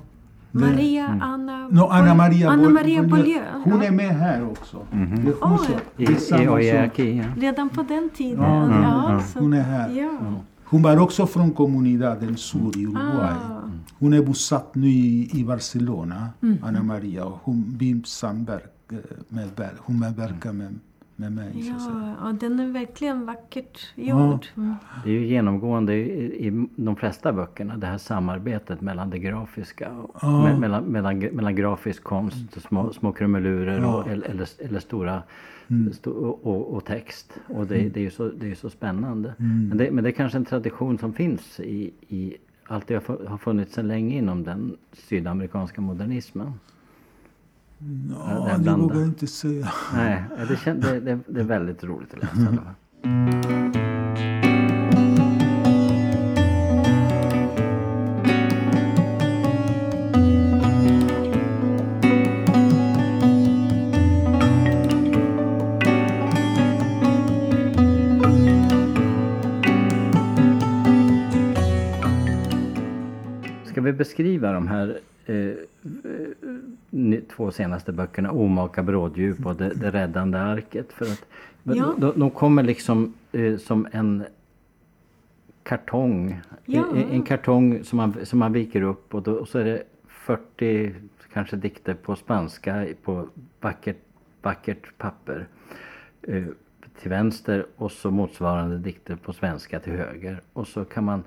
Det- Maria Anna, No, Anna Maria, Anna Maria Bollier. Bollier. Hon ja. är med här också. Hon som, Oj. I, i ja. Redan på den tiden. Ja, Ja, så, hon är här. Ja. Hon var också från Comunidad del Sur i Uruguay. Ah. Hon är bosatt nu i, i Barcelona, Mm. Anna Maria. Och hon vi samverkar med, hon medverkar med, med mig. Ja, och den är verkligen vackert gjord. Mm. Det är ju genomgående i, i de flesta böckerna det här samarbetet mellan det grafiska och Ja. me, mellan, mellan, mellan grafisk konst, små, små krumelurer Ja. och, eller, eller, eller stora sto, och, och, och text. Och det, det är ju så, det är så spännande. Men, det, men det är kanske en tradition som finns i, i har fu- har funnits sedan länge inom den sydamerikanska modernismen. det Ja, det vågar jag inte säga. Nej, det, kän, det, det, det är väldigt roligt att läsa. i beskriva de här eh, två senaste böckerna, Omaka bråddjup och Det, det räddande arket? För att Ja. de, de kommer liksom eh, som en kartong. Ja. En, en kartong som man, som man viker upp och, då, och så är det 40 kanske dikter på spanska på vackert, vackert papper. Eh, till vänster och så motsvarande dikter på svenska till höger. Och så kan man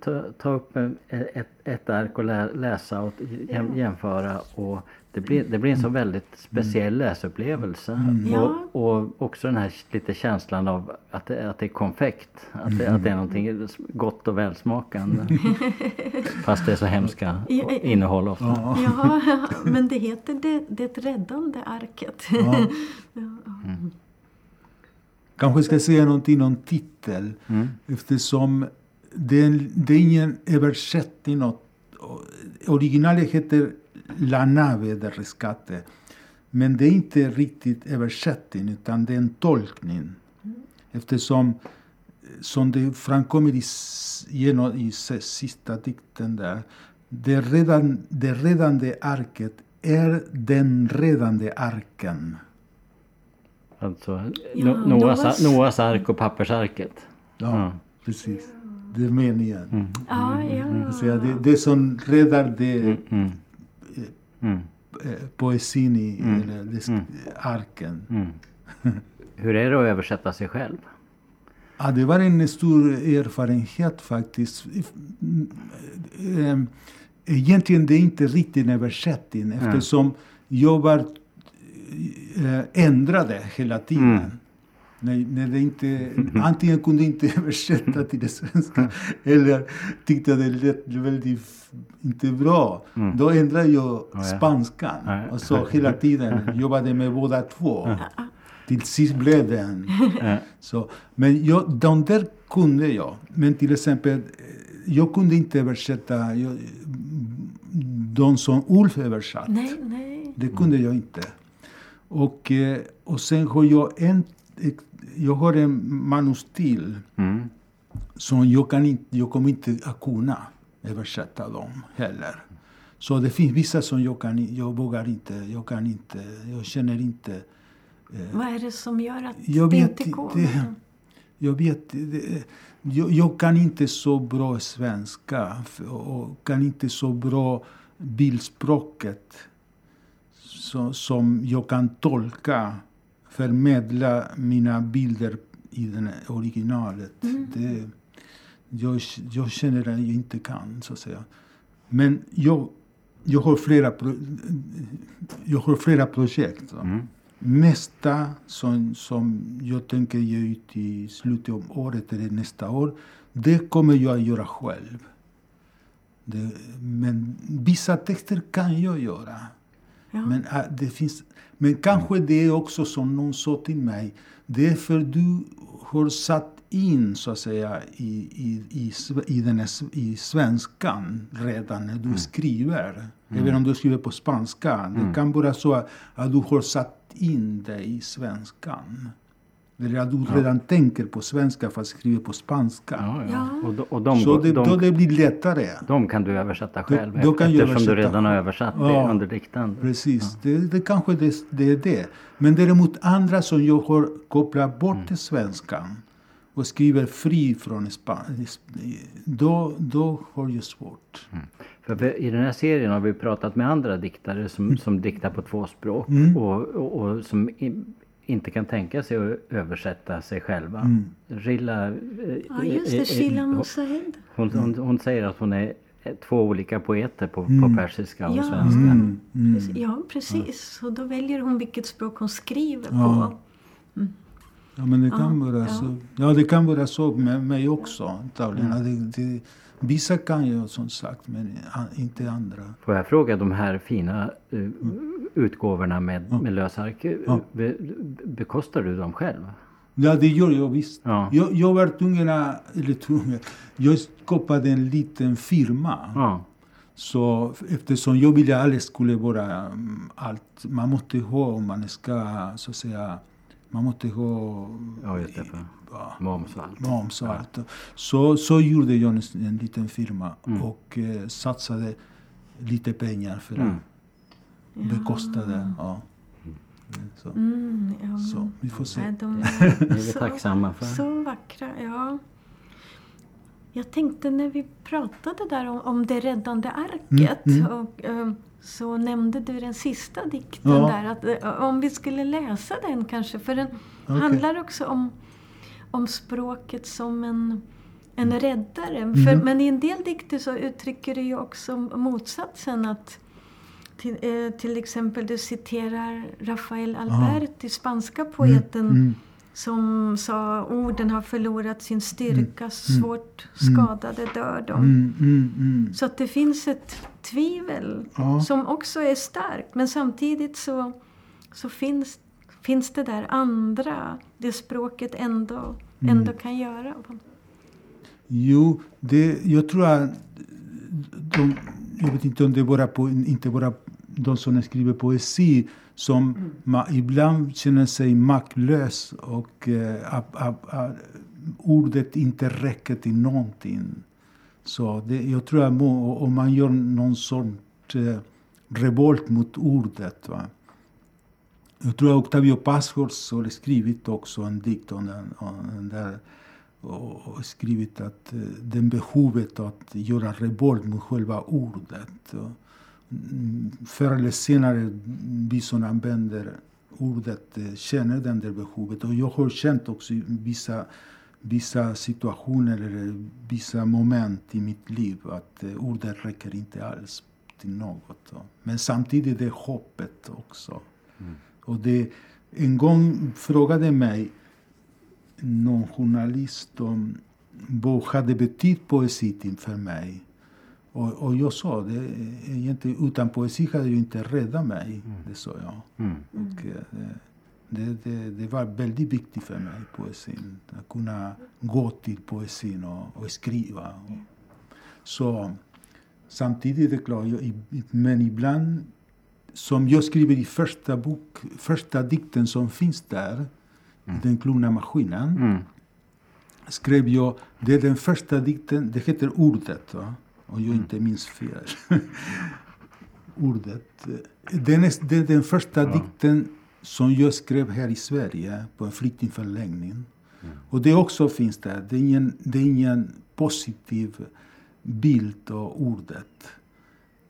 ta, ta upp ett, ett ark och lä, läsa och jäm, jämföra. Och det, blir, det blir en så väldigt speciell läsupplevelse. Ja. Och, och också den här lite känslan av att det, att det är konfekt. Att det, att det är någonting gott och välsmakande. Fast det är så hemska innehåll ofta. Ja, men det heter det, det räddande arket. Ja. Kanske ska säga någonting om titel. Mm. Eftersom det det är ingen översättning. Originalet heter La nave del rescate. Men det är inte riktigt översättning utan det är en tolkning. Eftersom som det framkommer i, genom, i sista dikten där. Det, redan, det redande arket är den redande arken. Alltså, Ja, No- Noas, Noas- Noas ark och pappersarket. Ja, Ja. precis. Det är meningen. Ja, ja. Så ja, det, det som räddar det, Mm. Mm. eh, poesin i eller arken. Mm. Hur är det att översätta sig själv? Ja, det var en stor erfarenhet faktiskt. Mm, eh, Egentligen det är inte riktigt en översättning eftersom jag var eh, ändrade hela tiden. Mm. När, när det inte, antingen kunde inte översätta till det svenska eller tyckte det lät väldigt inte bra. Då ändrade jag ja. spanskan. Ja. Och så hela tiden jobbade med båda två. Till sist blev det en. Så, men jag, de där kunde jag. Men till exempel eh, jag kunde inte översätta jag, de som Ulf översatt. Nej, nej. Det kunde jag inte. Och, eh, och sen har jag en, jag har en manus till Mm. som jag, kan inte, jag kommer inte att kunna översätta dem heller. Så det finns vissa som jag, kan, jag vågar inte, jag kan inte, jag känner inte. Vad är det som gör att Jag det vet inte går? det- Jag vet, det, jag, jag kan inte så bra svenska och kan inte så bra bildspråket så, som jag kan tolka, förmedla mina bilder i den originalet. Det, jag, jag känner att jag inte kan, så att säga. Men jag, jag, har, flera, pro, jag har flera projekt. Mm. Mesta som, som jag tänker ge ut i slutet av året eller nästa år, det kommer jag att göra själv. Det, men vissa texter kan jag göra. Ja. Men, äh, det finns, men kanske det är också som någon sa till mig. Det är för du har satt in så att säga i, i, i, i, den här, i svenskan redan när du skriver. Även om du skriver på spanska. Det kan vara så att, att du har satt in det i svenskan. Eller att du redan tänker på svenska för att skriva på spanska. Ja, ja. Ja. Och, de, och de, så det, de, då det blir lättare. de kan du översätta själv då kan eftersom du översätta redan har översatt det under diktande. Precis, det, det kanske det, det är det. Men däremot andra som jag har kopplat bort Mm. till svenskan och skriver fri från span, då, då har jag svårt. För vi, I den här serien har vi pratat med andra diktare som, som diktar på två språk Mm. och, och, och som i, inte kan tänka sig att översätta sig själva. Mm. Rilla, eh, Ja, just eh, det. eh, Sheila hon- Mosahed. hon, hon, hon säger att hon är eh, två olika poeter på, Mm. på persiska och Ja. svenska. Mm, mm. Precis. Ja, precis. Och då väljer hon vilket språk hon skriver Ja. på. Ja, men det kan, Ja, vara ja. Så, ja, det kan vara så med mig också. antagligen. Mm. Det, det, vissa kan jag som sagt, men inte andra. Får jag fråga de här fina eh, utgåvorna med, med lösark. Ja. Be, bekostar du dem själv? Ja, det gör jag visst. Ja. Jag, jag var tvungen, att- eller tvungen, jag skapade en liten firma. Ja. Så eftersom jag ville att allt skulle vara mm, allt. Man måste ha om man ska så att säga. Man måste ha Ja, just det. Ja, moms och allt. moms och allt. Så, så gjorde jag en, en liten firma Mm. och eh, satsade lite pengar för Mm. Bekosta det. Ja. Så, Mm, ja. så vi får se. Nej, de Det är vi så, tacksamma för. så vackra, ja. Jag tänkte när vi pratade där om, om det räddande arket Mm, mm. Och, eh, så nämnde du den sista dikten Ja. där. Att, eh, om vi skulle läsa den kanske, för den Okej. handlar också om, om språket som en, en räddare. Mm. För, men i en del dikter så uttrycker det ju också motsatsen. att till, eh, till exempel du citerar Rafael Alberti, spanska poeten Mm. som sa orden har förlorat sin styrka, svårt skadade dör de. Mm, mm, mm. Så att det finns ett tvivel Ja. som också är starkt. Men samtidigt så, så finns, finns det där andra, det språket ändå, Mm. ändå kan göra. Jo, det, jag tror att de, jag vet inte om det bara på, inte bara de som skriver poesi som ma, ibland känner sig maktlös och eh, att, att, att ordet inte räcker till någonting. Så det, jag tror att om man gör någon sorts eh, revolt mot ordet. Va? Jag tror att Octavio Paz har skrivit också en dikt om den, om den där och skrivit att eh, den behovet att göra revolt mot själva ordet. Och, mm, Förr eller senare, vi som använder ordet eh, känner den där behovet. Och jag har känt också vissa, vissa situationer eller vissa moment i mitt liv att eh, ordet räcker inte alls till något. Men samtidigt är det hoppet också. Och det, en gång frågade mig någon journalist om vad hade betytt poesi till för mig. Och, och jag sa det, egentligen utan poesi hade jag inte räddat mig. Det sa jag. Mm. Och, eh, det, det, det var väldigt viktigt för mig, poesin. Att kunna gå till poesin och, och skriva. Och, Så samtidigt är det klart, jag, men ibland som jag skriver i första, bok, första dikten som finns där, mm. Den klona maskinen, mm. skrev jag, det är den första dikten, det heter Ordet, va? Om jag inte minns fel. Ordet. Den är, det är den första ja. dikten som jag skrev här i Sverige på en flyktingförläggning. Mm. Och det också finns där. Det är ingen, det är ingen positiv bild av ordet.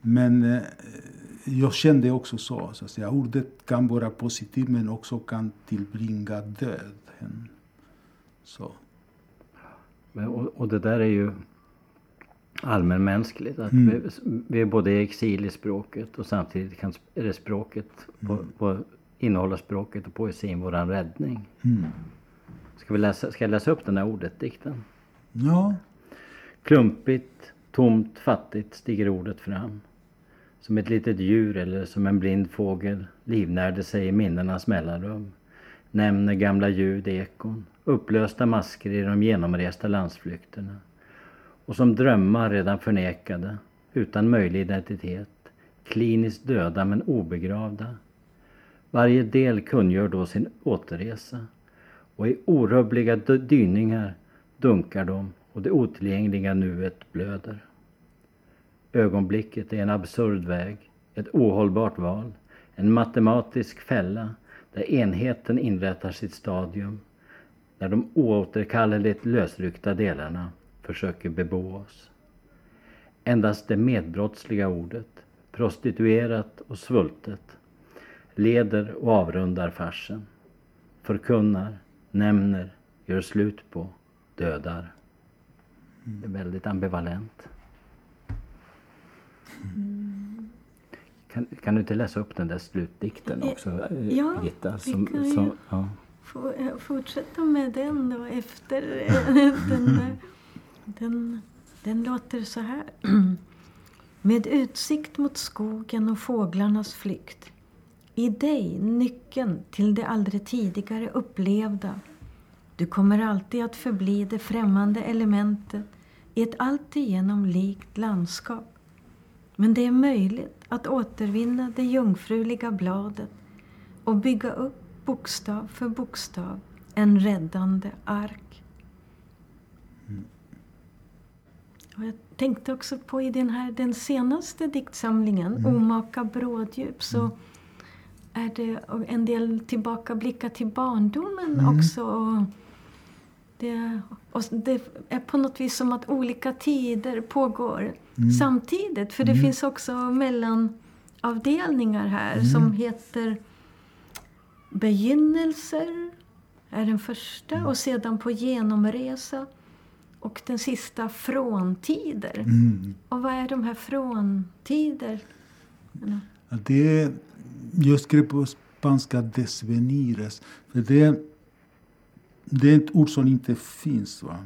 Men eh, jag kände också så. så att säga. Ordet kan vara positivt men också kan tillbringa döden. Så. Men, och, och, det där är ju allmänmänskligt. Att mm. vi, vi, är både i exil i språket och samtidigt kan är det språket, mm. på, på, innehåller språket och poesin våran räddning. Mm. Ska, vi läsa, ska jag läsa upp den här ordet-dikten? Ja. Klumpigt, tomt, fattigt stiger ordet fram. Som ett litet djur eller som en blind fågel livnärde sig i minnenas mellanrum. Nämner gamla ljud, ekon, upplösta masker i de genomresta landsflykterna. Och som drömmar redan förnekade, utan möjlig identitet, kliniskt döda men obegravda. Varje del kungör då sin återresa och i orubbliga dyningar dunkar de och det otillgängliga nuet blöder. Ögonblicket är en absurd väg, ett ohållbart val, en matematisk fälla där enheten inrättar sitt stadium, där de oåterkalleligt lösryckta delarna försöker bebo oss. Endast det medbrottsliga ordet, prostituerat och svultet, leder och avrundar farsen, förkunnar, nämner, gör slut på, dödar. Det är väldigt ambivalent. Mm. Kan, kan, du inte läsa upp den där slutdikten också, ja, Gitta? Som, vi kan som, ja. Eh, fortsätta med den då efter den där. Den, den låter så här. Med utsikt mot skogen och fåglarnas flykt. I dig nyckeln till det aldrig tidigare upplevda. Du kommer alltid att förbli det främmande elementet i ett alltigenom likt landskap. Men det är möjligt att återvinna det jungfruliga bladet och bygga upp bokstav för bokstav en räddande ark. Mm. Och jag tänkte också på i den här den senaste diktsamlingen, mm. Omaka bråddjup, så mm. är det en del tillbakablickar till barndomen mm. också. Och det, och det är på något vis som att olika tider pågår mm. samtidigt. För det mm. finns också mellanavdelningar här mm. som heter Begynnelser, är den första. Mm. Och sedan på genomresa. Och den sista fråntider. Mm. Och vad är de här fråntider? Ja, det är, jag skrev på spanska desvenires. För det det är ett ord som inte finns. Va?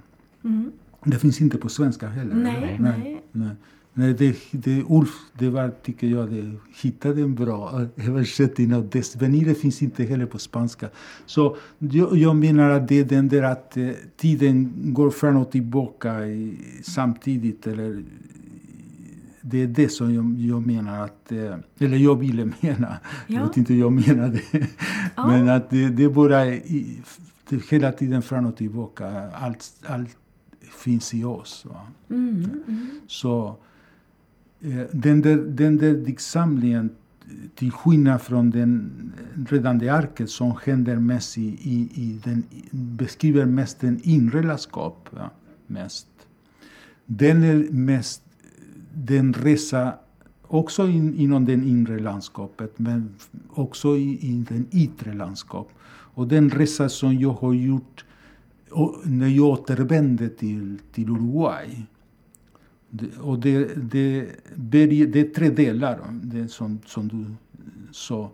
Mm. Det finns inte på svenska heller. Nej, nej. nej. nej. Det, det, Ulf, det var, tycker jag, det, hittade en bra översättning av Desvenire finns inte heller på spanska. Så jag, jag menar att det är den där att eh, tiden går fram och tillbaka i, samtidigt. Eller, det är det som jag, jag menar att, eh, eller jag ville mena. Ja. Jag vet inte hur jag menade. Ja. Men att det, det bara i, det hela tiden fram och tillbaka. Allt, allt finns i oss. Mm, mm. Så eh, Eh, den där, den där diktsamlingen, till skillnad från den räddande arket som händer mest i, i, i den, beskriver mest den inre landskap. Ja, mest. Den är mest den resa också in, inom det inre landskapet men också i, i den yttre landskapet. Och den resa som jag har gjort när jag återvände till, till Uruguay och det, det, det, är tre delar, det som, som du sa.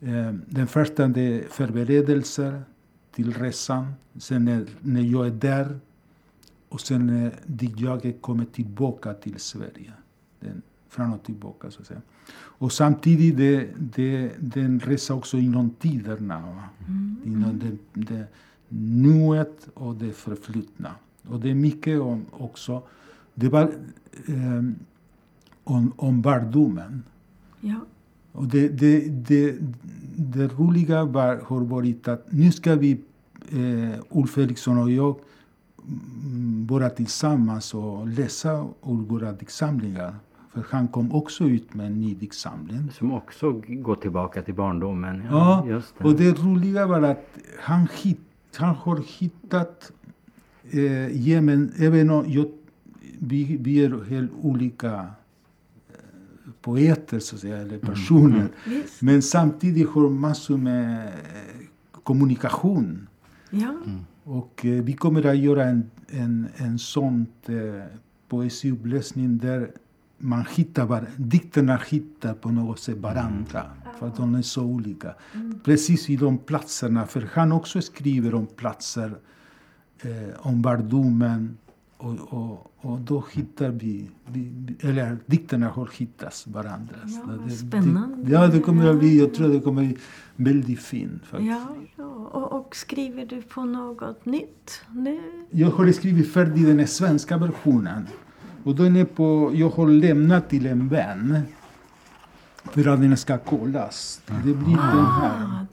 Eh, den första är förberedelser till resan. Sen är, när jag är där och sen när jag kommer tillbaka till Sverige. Den, fram och tillbaka så att säga. Och samtidigt det, det, den resa också inom tiderna. Mm. Inom det, det nuet och det förflutna. Och det är mycket om också det var eh, om, om barndomen. Ja. Och det, det, det, det roliga var, har varit att nu ska vi, eh, Ulf Eriksson och jag, mm, vara tillsammans och läsa ur våra diktsamlingar. För han kom också ut med en ny diktsamling. Som också går tillbaka till barndomen. Ja, just det. och det roliga var att han, hit, han har hittat eh, gemen, även om jag, vi, vi är helt olika eh, poeter så att säga, eller personer. Visst. Men samtidigt har massor med eh, kommunikation. Ja. Och eh, vi kommer att göra en, en, en sån eh, poesiuppläsning där man hittar var, dikterna hittar på något sätt varandra. För att de är så olika. Precis i de platserna, för han också skriver om platser, eh, om barndomen. Och, och, och då hittar vi, vi, eller dikterna har hittat varandra. Ja, det- spännande. Det, ja, det kommer att bli, jag tror det kommer bli väldigt fint. faktiskt. Ja, ja. Och, och skriver du på något nytt nu? Jag har skrivit färdigt den svenska versionen. Och då är den på, jag har lämnat till en vän. För att den ska kollas. Det blir den här.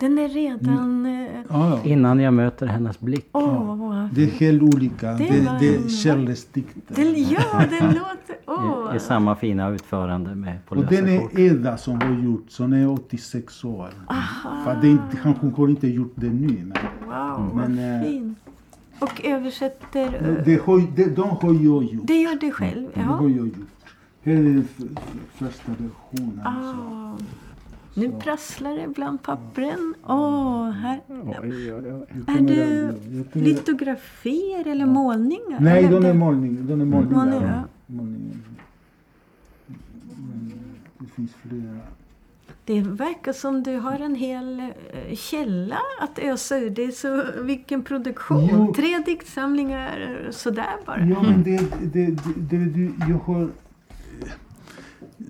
Ah, den är redan... Ja, ja. Innan jag möter hennes blick. Vad Det är helt olika. Det Det, det, är källesdikter. Den, ja, den låter... Åh! I, I samma fina utförande med på Och den lösa kort. är Eda som har gjort, som är 86 år. För det är han hon har inte gjort det nu. Men Wow, Men, vad eh, fint. Och översätter... eh, det har, det, de har jag gjort. Det gör du själv? Det har Ja. jag gjort. Här är den första versionen. så. Nu prasslar det bland pappren. Åh, här. Oj, oj. Jag Är det jag litografier eller målningar? Nej, de är det- målning. De är målningar. Målningar. Målningar. Mm, Det finns flera. Det verkar som du har en hel eh, källa att ösa ur. Det är så, vilken produktion! Jo. Tre diktsamlingar sådär bara. Ja, men det, det, det, det, det jag har...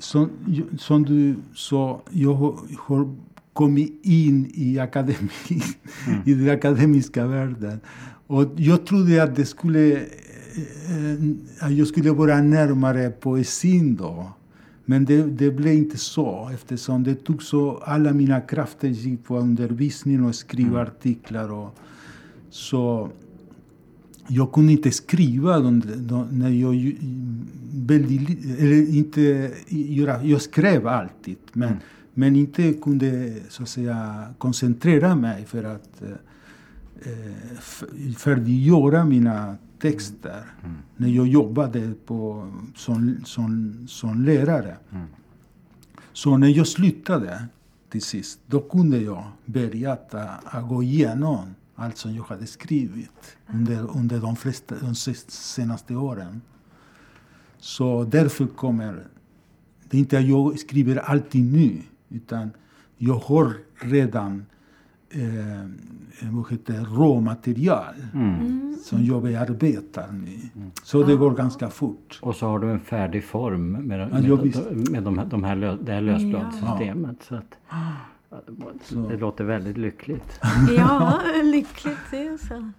Som, som du sa, jag har, kommit in i, akademi, i den akademiska världen. Och jag trodde att det skulle, eh, att jag skulle vara närmare poesin då. Men det, det blev inte så eftersom det tog så, alla mina krafter gick på undervisning och skriva artiklar. Och, så jag kunde inte skriva de, de, när jag väldigt, eller inte göra, jag skrev alltid men, men inte kunde så att säga koncentrera mig för att eh, färdiggöra mina texter när jag jobbade på, som, som, som lärare. Så när jag slutade till sist, då kunde jag börja att, att gå igenom allt som jag hade skrivit under, under de, flesta, de senaste åren. Så därför kommer det är inte att jag skriver alltid nu, utan jag har redan eh, vad heter, det, råmaterial som jag bearbetar nu. Så det går ganska fort. Och så har du en färdig form med, Ja, med, ja, med de här, de här det här lösbladssystemet. Så att, ja, det, Så. det låter väldigt lyckligt. Ja, lyckligt det så.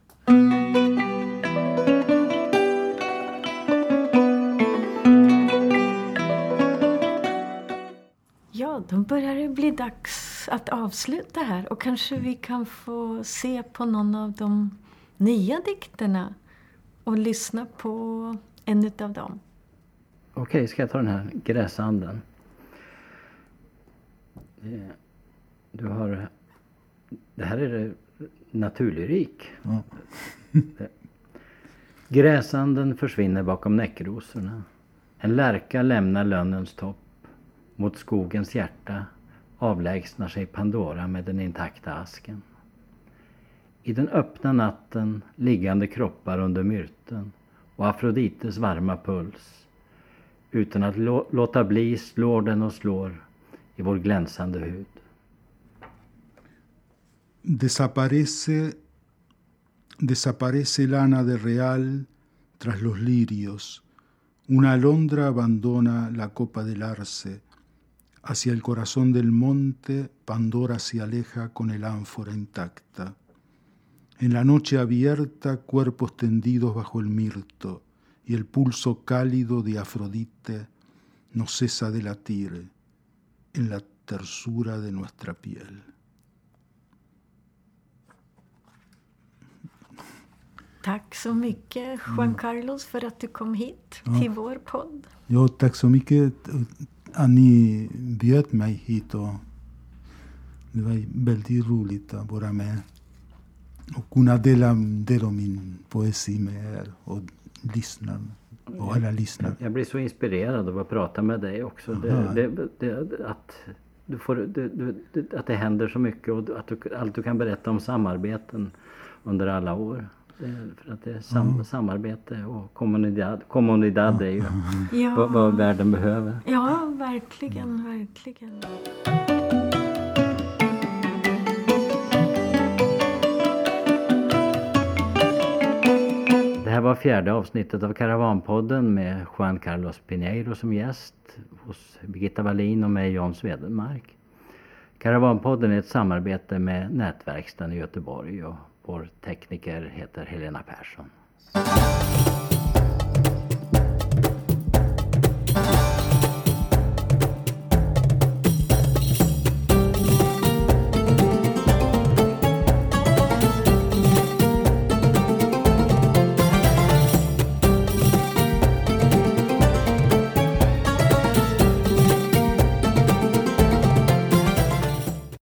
Ja, då börjar det bli dags att avsluta här och kanske vi kan få se på någon av de nya dikterna och lyssna på en utav dem. Okej, ska jag ta den här gräsanden? Det- Du har... Det här är naturlyrik. Ja. Gräsanden försvinner bakom näckrosorna. En lärka lämnar lönnens topp. Mot skogens hjärta avlägsnar sig Pandora med den intakta asken. I den öppna natten liggande kroppar under myrten och Afrodites varma puls. Utan att lå- låta bli slår den och slår i vår glänsande hud. Desaparece, desaparece Lana de Real tras los lirios. Una alondra abandona la copa del arce. Hacia el corazón del monte, Pandora se aleja con el ánfora intacta. En la noche abierta, cuerpos tendidos bajo el mirto. y el pulso cálido de Afrodite no cesa de latir en la tersura de nuestra piel. Tack så mycket Juan Carlos för att du kom hit Ja. till vår podd. Ja, tack så mycket att ni bjöd mig hit. Och det var väldigt roligt att vara med och kunna dela, dela min poesi med er och lyssna. Och alla lyssnare. Jag blir så inspirerad av att prata med dig också. Det, det, det, att, du får, det, det, att det händer så mycket och att du, allt du kan berätta om samarbeten under alla år. Det, för att det är sam, samarbete och kommunidad, kommunidad är ju Ja, vad, vad världen behöver. ja verkligen, verkligen. Det här var fjärde avsnittet av Karavanpodden med Juan Carlos Pineiro som gäst hos Birgitta Wallin och mig John Svedenmark. Karavanpodden är ett samarbete med Nätverkstan i Göteborg och vår tekniker heter Helena Persson.